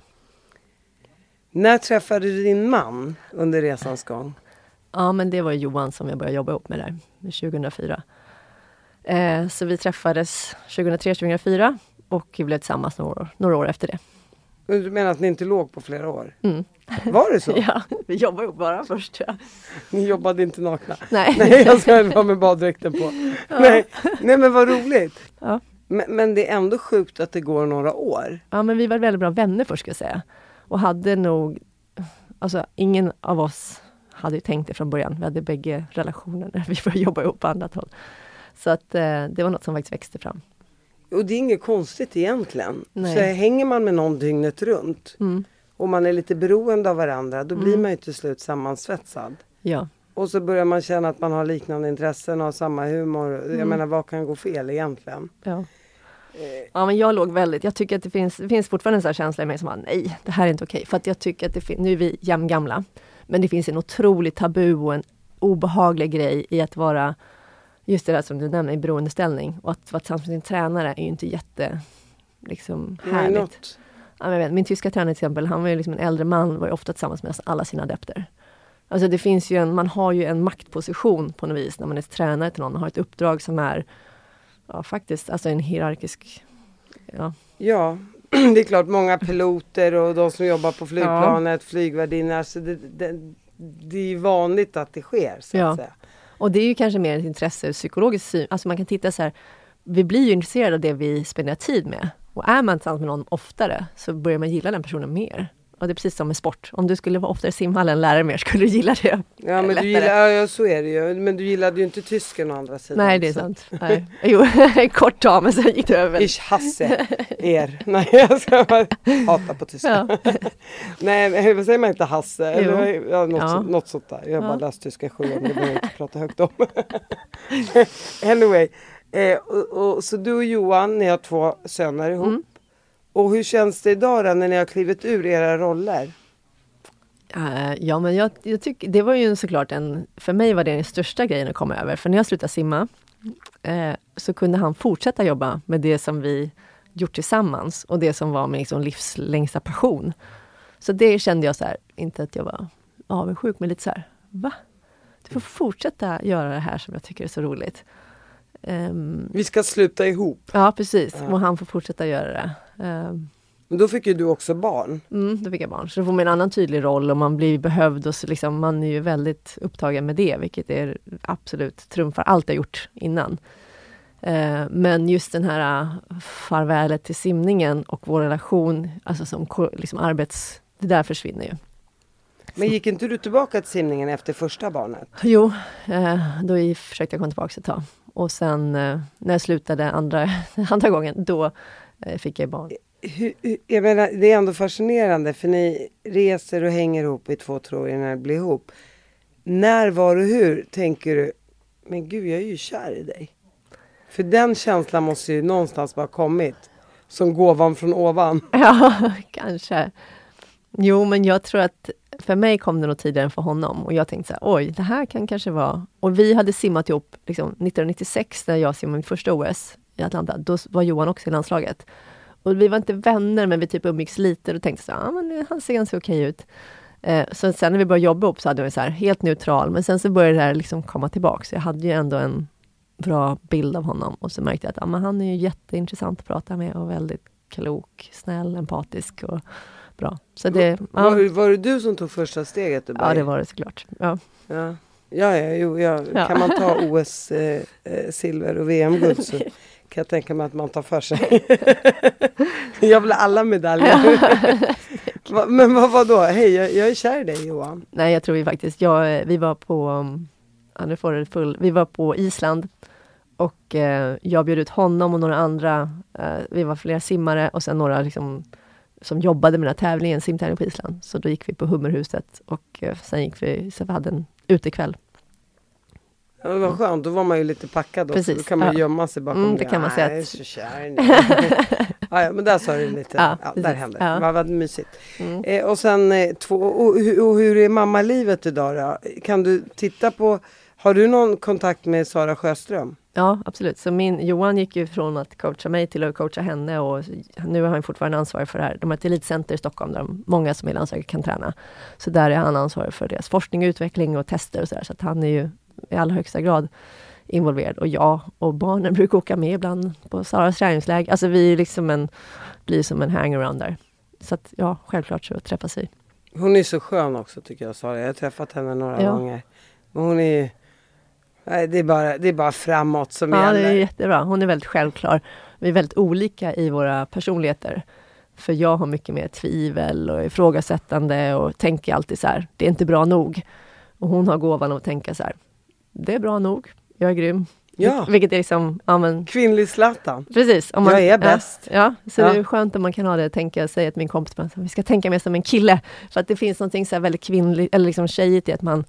När träffade du din man under resans gång? Ja, men det var Johan som jag började jobba ihop med där, 2004. Eh, så vi träffades 2003-2004 och blev tillsammans några år, några år efter det. Du menar att ni inte låg på flera år? Mm. Var det så? (laughs) ja, vi jobbade ihop bara först. Ja. Ni jobbade inte nakna? Nej. (laughs) Nej, jag ska vara med baddräkten på. Ja. Nej. Nej, men vad roligt! Ja. Men, men, det är ändå sjukt att det går några år. Ja, men vi var väldigt bra vänner först ska jag säga. Och hade nog, alltså ingen av oss hade tänkt det från början. Vi hade bägge relationer när vi började jobba ihop på annat håll. Så att eh, det var något som faktiskt växte fram. Och det är inget konstigt egentligen. Nej. Så hänger man med någon dygnet runt mm. och man är lite beroende av varandra, då blir mm. man ju till slut sammansvetsad. Ja. Och så börjar man känna att man har liknande intressen och har samma humor. Mm. Jag menar, vad kan gå fel egentligen? Ja. Ja men jag låg väldigt, jag tycker att det finns, det finns fortfarande en sån känsla i mig som att nej, det här är inte okej. För att jag tycker att det finns, nu är vi jämngamla. Men det finns en otrolig tabu och en obehaglig grej i att vara just det där som du nämner, i beroendeställning. Och att vara tillsammans med sin tränare är ju inte jätte liksom, härligt. Ja, vet, min tyska tränare till exempel, han var ju liksom en äldre man, var ju ofta tillsammans med alla sina adepter. Alltså det finns ju en, man har ju en maktposition på något vis när man är tränare till någon, och har ett uppdrag som är ja, faktiskt alltså en hierarkisk... Ja. ja, (clears throat) det är klart många piloter och de som jobbar på flygplanet, ja. flygvärdinnor, alltså det, det, det är vanligt att det sker så att säga. Och det är ju kanske mer ett intresse psykologiskt syn. Alltså man kan titta så här, vi blir ju intresserade av det vi spenderar tid med. Och är man tillsammans med någon oftare så börjar man gilla den personen mer. Och det är precis som med sport. Om du skulle vara oftare i simhallen, lära mer, skulle du gilla det. Ja, men du gillar, ja, så är det ju. Men du gillade ju inte tysken å andra sidan. Nej, det är sant. (laughs) Nej. Jo, en (laughs) kort tag, men sen gick det över. Ich hasse er. Nej, jag ska bara hata på tyska. Ja. (laughs) Nej, vad säger man inte hasse? Eller, ja, något, ja. något sånt där. Jag har bara läst tyska i sjuan, det behöver jag inte prata högt om. anyway. Eh, och, och, så du och Johan, ni har två söner ihop. Mm. Och hur känns det idag då, när ni har klivit ur era roller? Uh, ja, men jag, jag tycker det var ju såklart en... För mig var det den största grejen att komma över. För när jag slutade simma uh, så kunde han fortsätta jobba med det som vi gjort tillsammans och det som var min liksom, livslängsta passion. Så det kände jag så här, inte att jag var avundsjuk, men lite så här, va? Du får fortsätta göra det här som jag tycker är så roligt. Um, vi ska sluta ihop. Ja precis, ja. och han får fortsätta göra det. Um, men då fick ju du också barn. Mm, då fick jag barn. Så då får man en annan tydlig roll och man blir behövd och så liksom, man är ju väldigt upptagen med det, vilket är absolut trumfar allt jag gjort innan. Uh, men just den här uh, farvälet till simningen och vår relation, alltså som liksom arbets... Det där försvinner ju. Men gick inte du tillbaka till simningen efter första barnet? Jo, då försökte jag komma tillbaka ett tag. Och sen eh, när jag slutade andra, (laughs) andra gången, då eh, fick jag barn. Jag menar, det är ändå fascinerande för ni reser och hänger ihop i två, tre år innan det blir ihop. När, var och hur tänker du, men gud jag är ju kär i dig. För den känslan måste ju någonstans bara kommit. Som gåvan från ovan. (laughs) Ja, kanske. Jo, men jag tror att för mig kom det nog tidigare än för honom. Och jag tänkte så här, oj, det här kan kanske vara... Och vi hade simmat ihop liksom, 1996 när jag simmade mitt första OS i Atlanta. Då var Johan också i landslaget. Och vi var inte vänner, men vi typ umgicks lite och tänkte så ah, men han ser ganska okej ut. Eh, så sen när vi började jobba ihop så hade vi så här, helt neutral, men sen så började det här liksom komma tillbaka. Så jag hade ju ändå en bra bild av honom och så märkte jag att ah, men han är ju jätteintressant att prata med och väldigt klok, snäll, empatisk och bra. Så det, var, ja. var, det du som tog första steget? Ja, det var det såklart. Ja. ja. Ja, ja, jo, ja. Ja. kan man ta (laughs) OS eh, eh, silver och VM-guld så (laughs) kan jag tänka mig att man tar för sig. (laughs) jag vill ha alla medaljer. (laughs) (laughs) Men vad var då? Hej, jag, jag är kär i dig Johan. Nej, jag tror vi faktiskt, jag, vi var på, ja, nu får du full, vi var på Island och eh, jag bjöd ut honom och några andra, eh, vi var flera simmare och sen några liksom, som jobbade med den här tävlingen, simtävling på Island. Så då gick vi på Hummerhuset och eh, sen gick vi, så vi hade en utekväll. Ja, det var skönt, då var man ju lite packad också. Precis, Då kan man ja. gömma sig bakom Mm, det kan man säga "Nej, Jag är att- så kär i dig." ja, ja, men där sa du lite. Ja, Ja, där hände det. Vad, vad mysigt. Mm. Eh, och sen eh, två, och, hu- och hur är mammalivet idag då? Kan du titta på, har du någon kontakt med Sara Sjöström? Ja, absolut. Så min, Johan gick ju från att coacha mig till att coacha henne och nu är han fortfarande ansvarig för det här. De har ett elitcenter i Stockholm där de, många som är landslaget kan träna. Så där är han ansvarig för deras forskning, utveckling och tester och så där. Så att han är ju i allra högsta grad involverad. Och jag och barnen brukar åka med ibland på Saras träningsläger. Alltså vi är liksom en, blir som en hangaround där. Så att ja, självklart så träffas vi. Hon är så skön också tycker jag Sara. Jag har träffat henne några Ja. gånger. Men hon är nej, det, är bara, det är bara framåt som Ja, det gäller. är jättebra. Hon är väldigt självklar. Vi är väldigt olika i våra personligheter. För jag har mycket mer tvivel och ifrågasättande och tänker alltid så här, det är inte bra nog. Och hon har gåvan att tänka så här, det är bra nog, jag är grym. Ja. Vilket är liksom, ja men Kvinnlig Zlatan. precis. Om man, Jag är bäst. Ja, ja så Ja. det är skönt om man kan ha det, tänka, säga till min kompis, att vi ska tänka mer som en kille. För att det finns någonting så väldigt kvinnligt, eller liksom tjejigt i att man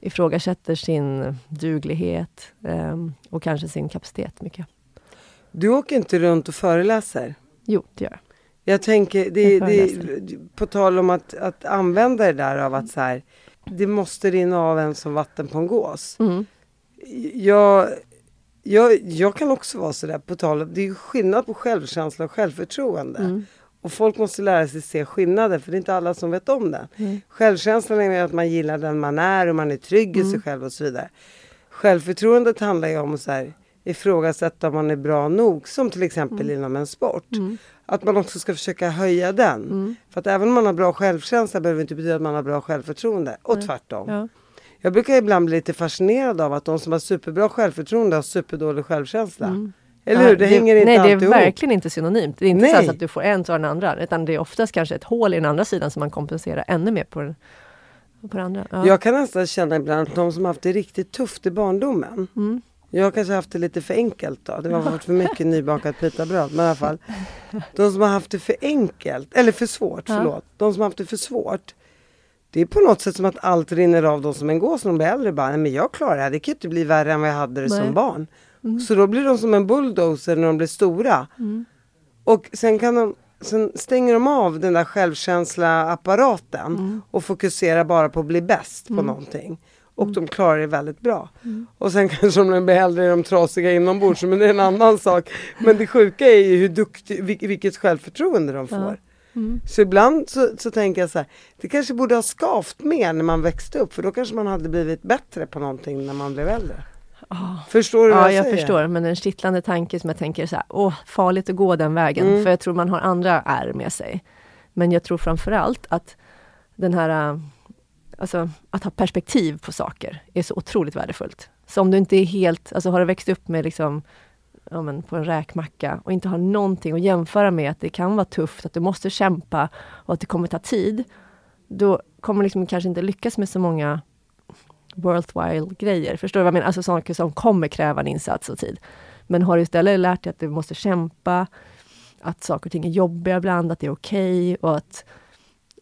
ifrågasätter sin duglighet ehm, och kanske sin kapacitet mycket. Du åker inte runt och föreläser. Jo, det gör jag. Jag tänker, det, Jag det, på tal om att, att använda det där av att så här, det måste rinna av en som vatten på en gås. Mm. Jag, jag, jag kan också vara sådär på tal om, det är skillnad på självkänsla och självförtroende. Mm. Och folk måste lära sig se skillnader för det är inte alla som vet om det. Mm. Självkänslan är att man gillar den man är och man är trygg i Mm. sig själv och så vidare. Självförtroendet handlar ju om att så här, ifrågasätta om man är bra nog, som till exempel inom en sport. Mm. Att man också ska försöka höja den. För att även om man har bra självkänsla behöver det inte betyda att man har bra självförtroende. Och tvärtom. Ja. Jag brukar ibland bli lite fascinerad av att de som har superbra självförtroende har superdålig självkänsla. Eller hur? Ja, Det, hänger inte Nej, det alltid är ihop. verkligen inte synonymt. Det är inte Nej. så att du får en så den andra, utan det är oftast kanske ett hål i den andra sidan som man kompenserar ännu mer på den, på den andra. Ja. Jag kan nästan känna ibland att de som haft det riktigt tufft i barndomen. Mm. Jag kanske haft det lite för enkelt då. Det har varit för mycket nybakat pitabröd. Men i alla fall. De som har haft det för enkelt, eller för svårt, Ja. förlåt. De som har haft det för svårt. Det är på något sätt som att allt rinner av dem som en gås när de blir äldre. Bara, nej men jag klarar det här. Det kan ju inte bli värre än vad jag hade det Nej. som barn. Så då blir de som en bulldozer när de blir stora. Och sen kan de Sen stänger de av den där självkänsla-apparaten och fokuserar bara på att bli bäst på någonting. Och de klarar det väldigt bra. Och sen (laughs) kanske de blir äldre är de trasiga inombords, men det är en annan (laughs) sak. Men det sjuka är ju hur duktig, vil- vilket självförtroende de får. Så ibland så, så tänker jag så här, det kanske borde ha skavt mer när man växte upp, för då kanske man hade blivit bättre på någonting när man blev äldre. Förstår du vad Ja, jag, jag säger? förstår. Men en kittlande tanke som jag tänker så här, åh, farligt att gå den vägen. Mm. För jag tror man har andra är med sig. Men jag tror framförallt att den här, äh, alltså att ha perspektiv på saker är så otroligt värdefullt. Så om du inte är helt, alltså har du växt upp med liksom ja, men på en räkmacka och inte har någonting att jämföra med att det kan vara tufft, att du måste kämpa och att det kommer ta tid. Då kommer du liksom kanske inte lyckas med så många worthwhile grejer. Förstår du vad jag menar? Alltså saker som kommer kräva en insats och tid. Men har du istället lärt dig att du måste kämpa, att saker och ting är jobbiga ibland, att det är okej och att,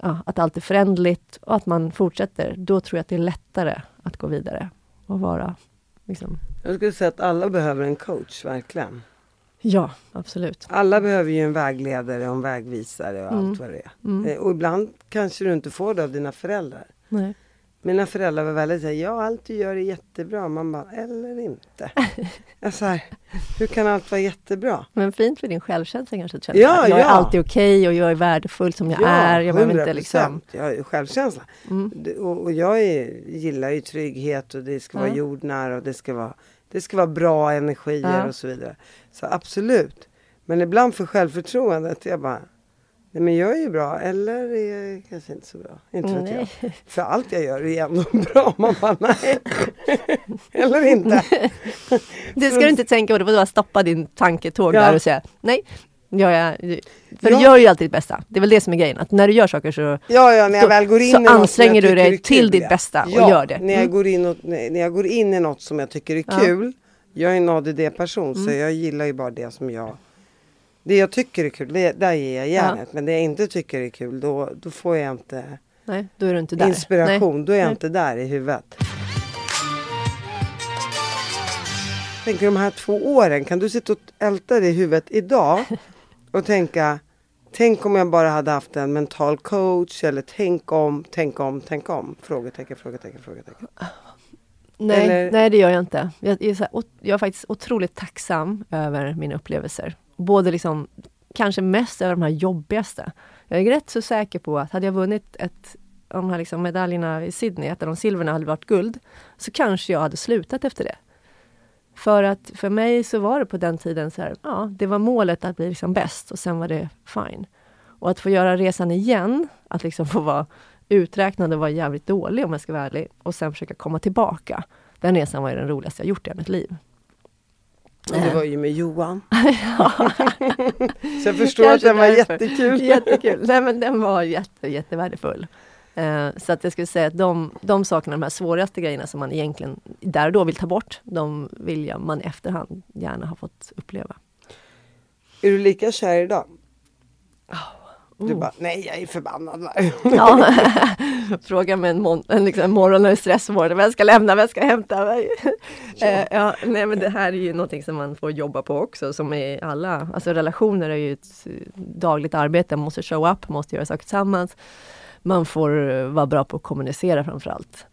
ja, att allt är förändligt och att man fortsätter. Då tror jag att det är lättare att gå vidare och vara liksom, Jag skulle säga att alla behöver en coach, verkligen. Ja, absolut. Alla behöver ju en vägledare och en vägvisare och allt vad det är. Mm. Eh, Och ibland kanske du inte får det av dina föräldrar. Nej. Mina föräldrar var väldigt såhär, ja allt du gör är jättebra. Man bara, eller inte. (laughs) jag så här, hur kan allt vara jättebra? Men fint för din självkänsla kanske Ja, jag är ja. alltid okej och jag är värdefull som jag är. Jag behöver inte liksom... Jag ju självkänsla. Mm. Och, och jag är, gillar ju trygghet och det ska vara Ja. jordnära och det ska vara, det ska vara bra energier Ja. och så vidare. Så absolut. Men ibland för självförtroendet, jag bara, Nej men jag är ju bra, eller är jag kanske inte så bra. Inte vet Nej. jag. För allt jag gör är ändå (laughs) bra. Man bara, nej. (laughs) eller inte. (laughs) Det ska du inte tänka på, det var bara stoppa din tanketåg Ja. där och säga nej. Gör jag, för Ja. du gör ju alltid ditt bästa. Det är väl det som är grejen, att när du gör saker så Ja, ja, när jag Så- väl går in så anstränger du dig till ditt ja. bästa och ja, gör det. När jag, Mm. går in och, när jag går in i något som jag tycker är Ja. kul. Jag är en ADD-person så Mm. jag gillar ju bara det som jag det jag tycker är kul, det, där ger jag järnet. Men det jag inte tycker är kul, då, då får jag inte nej, då är du inte där. inspiration. Då är jag Nej. inte där i huvudet. Tänker de här två åren, kan du sitta och älta det i huvudet idag och tänka Tänk om jag bara hade haft en mental coach eller tänk om, tänk om, tänk om? Frågetecken, frågetecken, frågetecken. Nej, Eller- nej det gör jag inte. Jag är, här, jag är faktiskt otroligt tacksam över mina upplevelser. Både liksom, kanske mest över de här jobbigaste. Jag är rätt så säker på att hade jag vunnit ett av de här liksom medaljerna i Sydney, ett av de silverna hade varit guld, så kanske jag hade slutat efter det. För att för mig så var det på den tiden så här, ja, det var målet att bli liksom bäst och sen var det fine. Och att få göra resan igen, att liksom få vara uträknad och vara jävligt dålig om jag ska vara ärlig och sen försöka komma tillbaka. Den resan var ju den roligaste jag gjort i hela mitt liv. Och det var ju med Johan. (laughs) Ja. (laughs) Så jag förstår att Kanske den var därför. jättekul. Jättekul. Nej men den var jätte, jättevärdefull. Eh, så att jag skulle säga att de, de sakerna, de här svåraste grejerna som man egentligen där och då vill ta bort, de vill jag man efterhand gärna ha fått uppleva. Är du lika kär idag? Du Oh. bara, nej jag är förbannad. Ja. (laughs) Fråga med en, mon- en liksom morgon när det är stressmorgon, vem ska lämna, vem ska hämta mig? (laughs) Eh, ja, nej men det här är ju någonting som man får jobba på också, som är alla, alltså relationer är ju ett dagligt arbete, man måste show up, man måste göra saker tillsammans. Man får eh, vara bra på att kommunicera framför allt.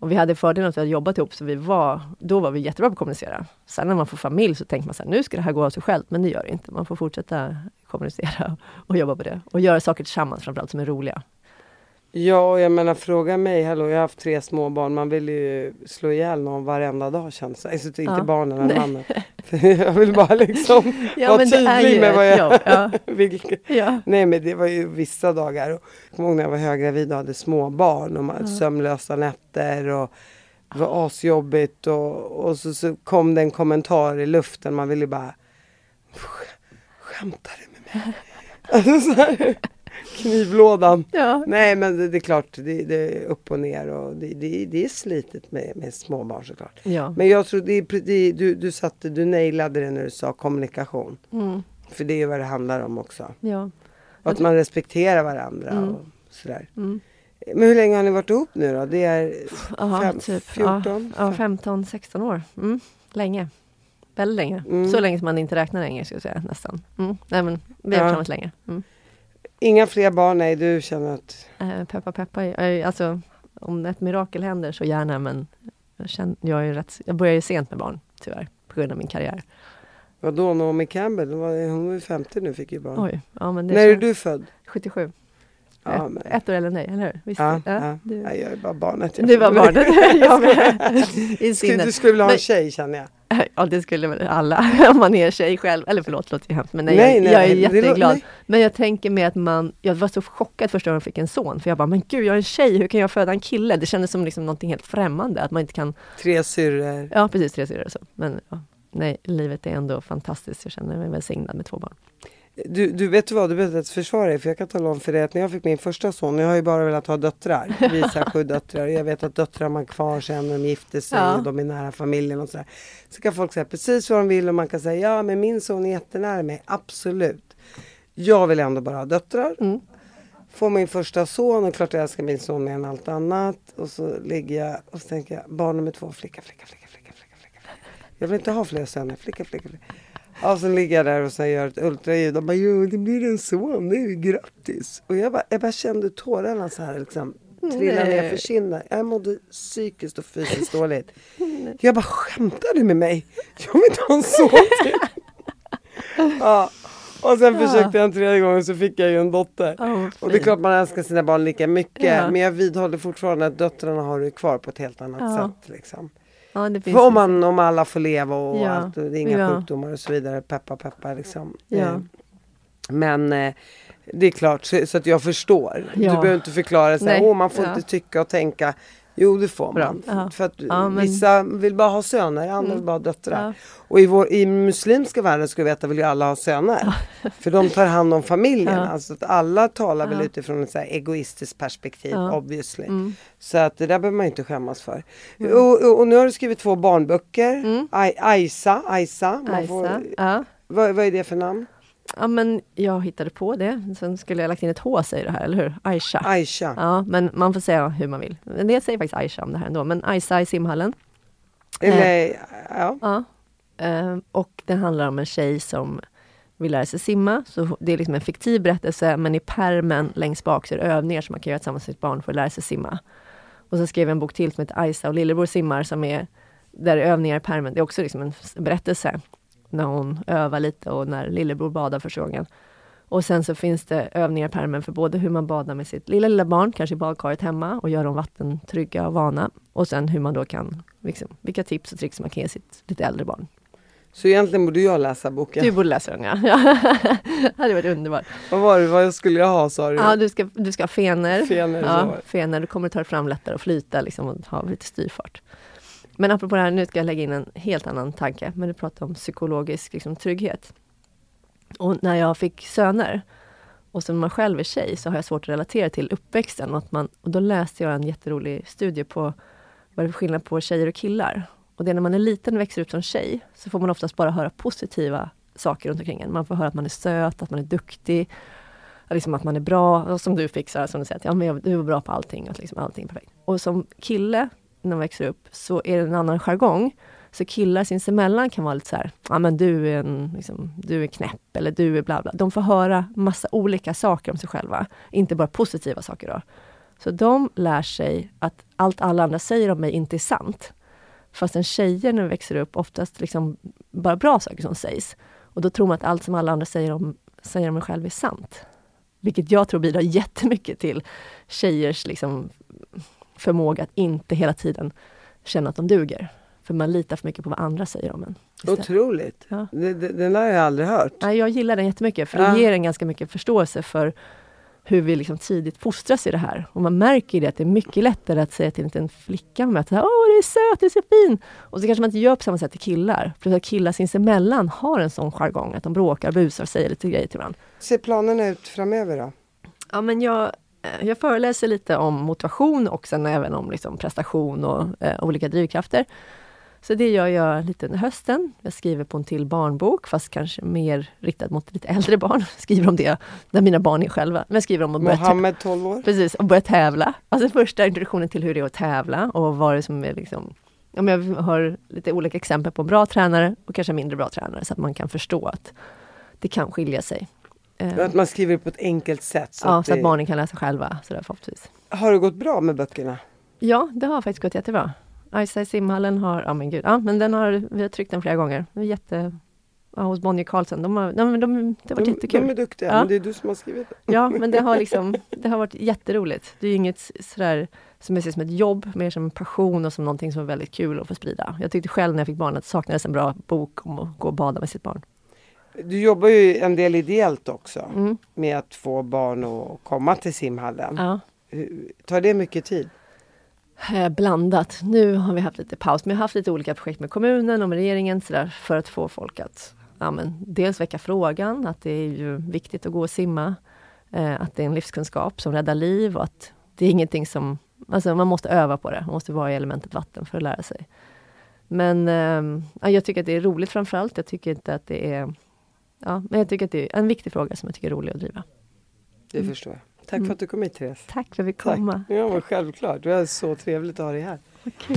Och vi hade fördelen att vi hade jobbat ihop, så vi var, då var vi jättebra på att kommunicera. Sen när man får familj så tänker man så här, nu ska det här gå av sig självt, men det gör det inte. Man får fortsätta kommunicera och jobba på det. Och göra saker tillsammans framförallt som är roliga. Ja, och jag menar fråga mig, hallå jag har haft tre små barn. man vill ju slå ihjäl någon varenda dag känns det. Alltså, inte Ja. barnen eller Nej. mannen. (laughs) Jag vill bara liksom (laughs) Ja, vara men tydlig ju med vad jag jobb, ja. (laughs) vill. Ja. Nej men det var ju vissa dagar. Och Jag kommer ihåg när jag var höggravid och hade små barn och man, sömnlösa nätter och det var asjobbigt och, och så, så kom det en kommentar i luften. Man ville bara "Sk- Skämtar du med mig? Alltså, så här, knivlådan. Ja. Nej men det, det är klart, det, det är upp och ner och det, det, det är slitet med, med småbarn såklart. Ja. Men jag tror det det, du, du satte, du nailade det när du sa kommunikation. Mm. För det är vad det handlar om också. ja. Och att man respekterar varandra Mm. och sådär. Mm. Men hur länge har ni varit ihop nu då? Det är Aha, fem, typ, 14? Ja, ja 15, 16 år. Mm. Länge. Väldigt länge. Mm. Så länge som man inte räknar längre, skulle jag säga nästan. Mm. Nej men vi har varit tillsammans länge. Inga fler barn? Nej, du känner att... Eh, peppa peppa. Alltså, om ett mirakel händer så gärna men jag, känner, jag, är rätt, jag börjar ju sent med barn tyvärr. På grund av min karriär. Vadå, Naomi Campbell? Hon var, ju 50 nu, fick ju barn. Oj, ja men det När är du född? 77. Ja, men, ett år eller nej, eller hur? Visst, ja, ja, du, ja, jag är bara barnet. du var barnet. (laughs) jag med. I Skulle, sinnet. du skulle vilja ha en tjej känner jag. (laughs) Ja det skulle väl alla (laughs) om man är tjej själv. Eller förlåt, låter ju hemskt. Men nej, Nej, jag, nej, jag är jätteglad. nej. Men jag tänker mig att man, jag var så chockad första gången jag fick en son. För jag bara, men gud jag är en tjej, hur kan jag föda en kille? Det kändes som liksom någonting helt främmande. Att man inte kan, Tre syrror. ja precis tre syrror. Men ja, nej, livet är ändå fantastiskt. Jag känner mig välsignad med två barn. Du, du vet vad, du behöver inte försvara dig för jag kan tala om för dig att när jag fick min första son, jag har ju bara velat ha döttrar, visa sju döttrar jag vet att döttrar har man kvar sen när de gifter sig Ja. och de är nära familjen och sådär. Så kan folk säga precis vad de vill och man kan säga ja men min son är jättenära mig, absolut. Jag vill ändå bara ha döttrar. Mm. Får min första son och klart jag älskar min son mer än allt annat och så ligger jag och så tänker jag barn nummer två, flicka, flicka, flicka, flicka, flicka, flicka. Jag vill inte ha fler söner, flicka, flicka, flicka. Ja, och så ligger jag där och så gör ett ultraljud och bara jo det blir en son nu, grattis. Och jag bara, jag bara kände tårarna så här liksom trilla ner för kinden. Jag mådde psykiskt och fysiskt (laughs) dåligt. Jag bara skämtar du med mig? Jag vill inte ha en son till. (laughs) ja. Och sen Ja. försökte jag en tredje gång och så fick jag ju en dotter. Oh, Och det är klart man älskar sina barn lika mycket. Ja. Men jag vidhåller fortfarande att döttrarna har du kvar på ett helt annat Ja. sätt. Liksom. Ja, det om, man, om alla får leva och Ja. allt och det är inga Ja. sjukdomar och så vidare. Peppa peppa liksom. Ja. Eh, Men eh, Det är klart, så, så att jag förstår. Du behöver inte förklara så här, åh man får inte tycka och tänka. Jo det får man. ja. För att Ja, men- vissa vill bara ha söner, andra vill bara ha döttrar. Ja. Och i, vår, i muslimska världen ska vi veta vill ju alla ha söner. (laughs) För de tar hand om familjen. Alltså att alla talar väl utifrån ett så egoistiskt perspektiv obviously. Mm. Så att det där behöver man inte skämmas för. Och, och, och nu har du skrivit två barnböcker. Mm. Ai- Aisa, Aisa. Man Ajsa. får, vad, vad är det för namn? Ja, men jag hittade på det. Sen skulle jag lagt in ett H säger det här, eller hur? Aisha. Aisha. Ja, men man får säga hur man vill. En del säger faktiskt Aisha om det här ändå, men Aisa i simhallen. Eller, ja. Ja. Eh, och det handlar om en tjej som vill lära sig simma. Så det är liksom en fiktiv berättelse, men i permen längst bak så är det övningar som man kan göra tillsammans med sitt barn för att lära sig simma. Och så skrev jag en bok till som heter Aisa och lillebror simmar, som är där övningar i permen. Det är också liksom en berättelse när hon övar lite och när lillebror badar första gången. Och sen så finns det övningar i permen för både hur man badar med sitt lilla, lilla barn, kanske i badkaret hemma och gör dem vattentrygga och vana. Och sen hur man då kan, liksom, vilka tips och tricks man kan ge sitt lite äldre barn. Så egentligen borde jag läsa boken. Du borde läsa den ja. (laughs) det hade varit underbart. Vad var det, vad skulle jag ha sa du? Ja, du ska, du ska ha. Fener, så ja, fener. Du kommer ta dig fram lättare och flyta liksom, och ha lite styrfart. Men apropå det här, nu ska jag lägga in en helt annan tanke. Men du pratar om psykologisk liksom, trygghet. Och när jag fick söner och som man själv är tjej så har jag svårt att relatera till uppväxten. Och, att man, och då läste jag en jätterolig studie på vad det är för skillnad på tjejer och killar. Och det är när man är liten och växer upp som tjej så får man oftast bara höra positiva saker runt omkring en. Man får höra att man är söt, att man är duktig, liksom att man är bra. Och som du fick Sara, som du säger, att ja, men jag, du är bra på allting, att liksom allting är perfekt. Och som kille, när man växer upp, så är det en annan jargong. Så killar sinsemellan kan vara lite så här, ja men du är, en, liksom, du är knäpp eller du är bla bla. De får höra massa olika saker om sig själva, inte bara positiva saker då. Så de lär sig att allt alla andra säger om mig inte är sant. Fastän tjejer när de växer upp oftast liksom bara bra saker som sägs. Och då tror man att allt som alla andra säger om, säger om en själv är sant. Vilket jag tror bidrar (laughs) jättemycket till tjejers liksom, förmåga att inte hela tiden känna att de duger. För man litar för mycket på vad andra säger om en. istället. Otroligt. Ja. Den där har jag aldrig hört. Nej, jag gillar den jättemycket, för Ja. det ger en ganska mycket förståelse för hur vi liksom tidigt fostras i det här. Och man märker ju det att det är mycket lättare att säga till en liten flicka med att Åh, du är söt, du är så fin! Och så kanske man inte gör på samma sätt till killar. För att killar sinsemellan har en sån jargong, att de bråkar, busar och säger lite grejer till varandra. ser planerna ut framöver då? Ja, men jag, jag föreläser lite om motivation och sen även om liksom prestation och eh, olika drivkrafter. Så det gör jag lite under hösten. Jag skriver på en till barnbok, fast kanske mer riktad mot lite äldre barn. Skriver om det, där mina barn är själva. Men jag skriver om att börja, Mohammed 12 år? precis, och börja tävla. Alltså första introduktionen till hur det är att tävla och vad det som är liksom men jag har lite olika exempel på bra tränare och kanske mindre bra tränare, så att man kan förstå att det kan skilja sig. Eh, Att man skriver på ett enkelt sätt. Så ja, att så att det... barnen kan läsa själva, sådär förhoppningsvis. Har det gått bra med böckerna? Ja, det har faktiskt gått jättebra. Ajsa i simhallen har, ja men gud, ja men den har, vi har tryckt den flera gånger. Det är jätte, ja, hos Bonnier Carlsen, de har, de, de, det har varit de, jättekul. de är duktiga, Ja. men det är du som har skrivit det. Ja, men det har (laughs) liksom, det har varit jätteroligt. Det är inget sådär som jag ser som ett jobb, mer som en passion och som någonting som är väldigt kul att få sprida. Jag tyckte själv när jag fick barn att det saknades en bra bok om att gå och bada med sitt barn. Du jobbar ju en del ideellt också Mm. med att få barn att komma till simhallen. Ja. Tar det mycket tid? Eh, Blandat. Nu har vi haft lite paus, men jag har haft lite olika projekt med kommunen och med regeringen så där, för att få folk att ja, men, dels väcka frågan att det är ju viktigt att gå och simma. Eh, att det är en livskunskap som räddar liv och att det är ingenting som... Alltså man måste öva på det, man måste vara i elementet vatten för att lära sig. Men eh, ja, jag tycker att det är roligt framförallt. Jag tycker inte att det är... Ja, men jag tycker att det är en viktig fråga som jag tycker är rolig att driva. Det förstår jag. Tack för att du kom hit Therese. Tack för att vi fick Tack. komma. Ja, men självklart. Det är så trevligt att ha dig här. Vad kul.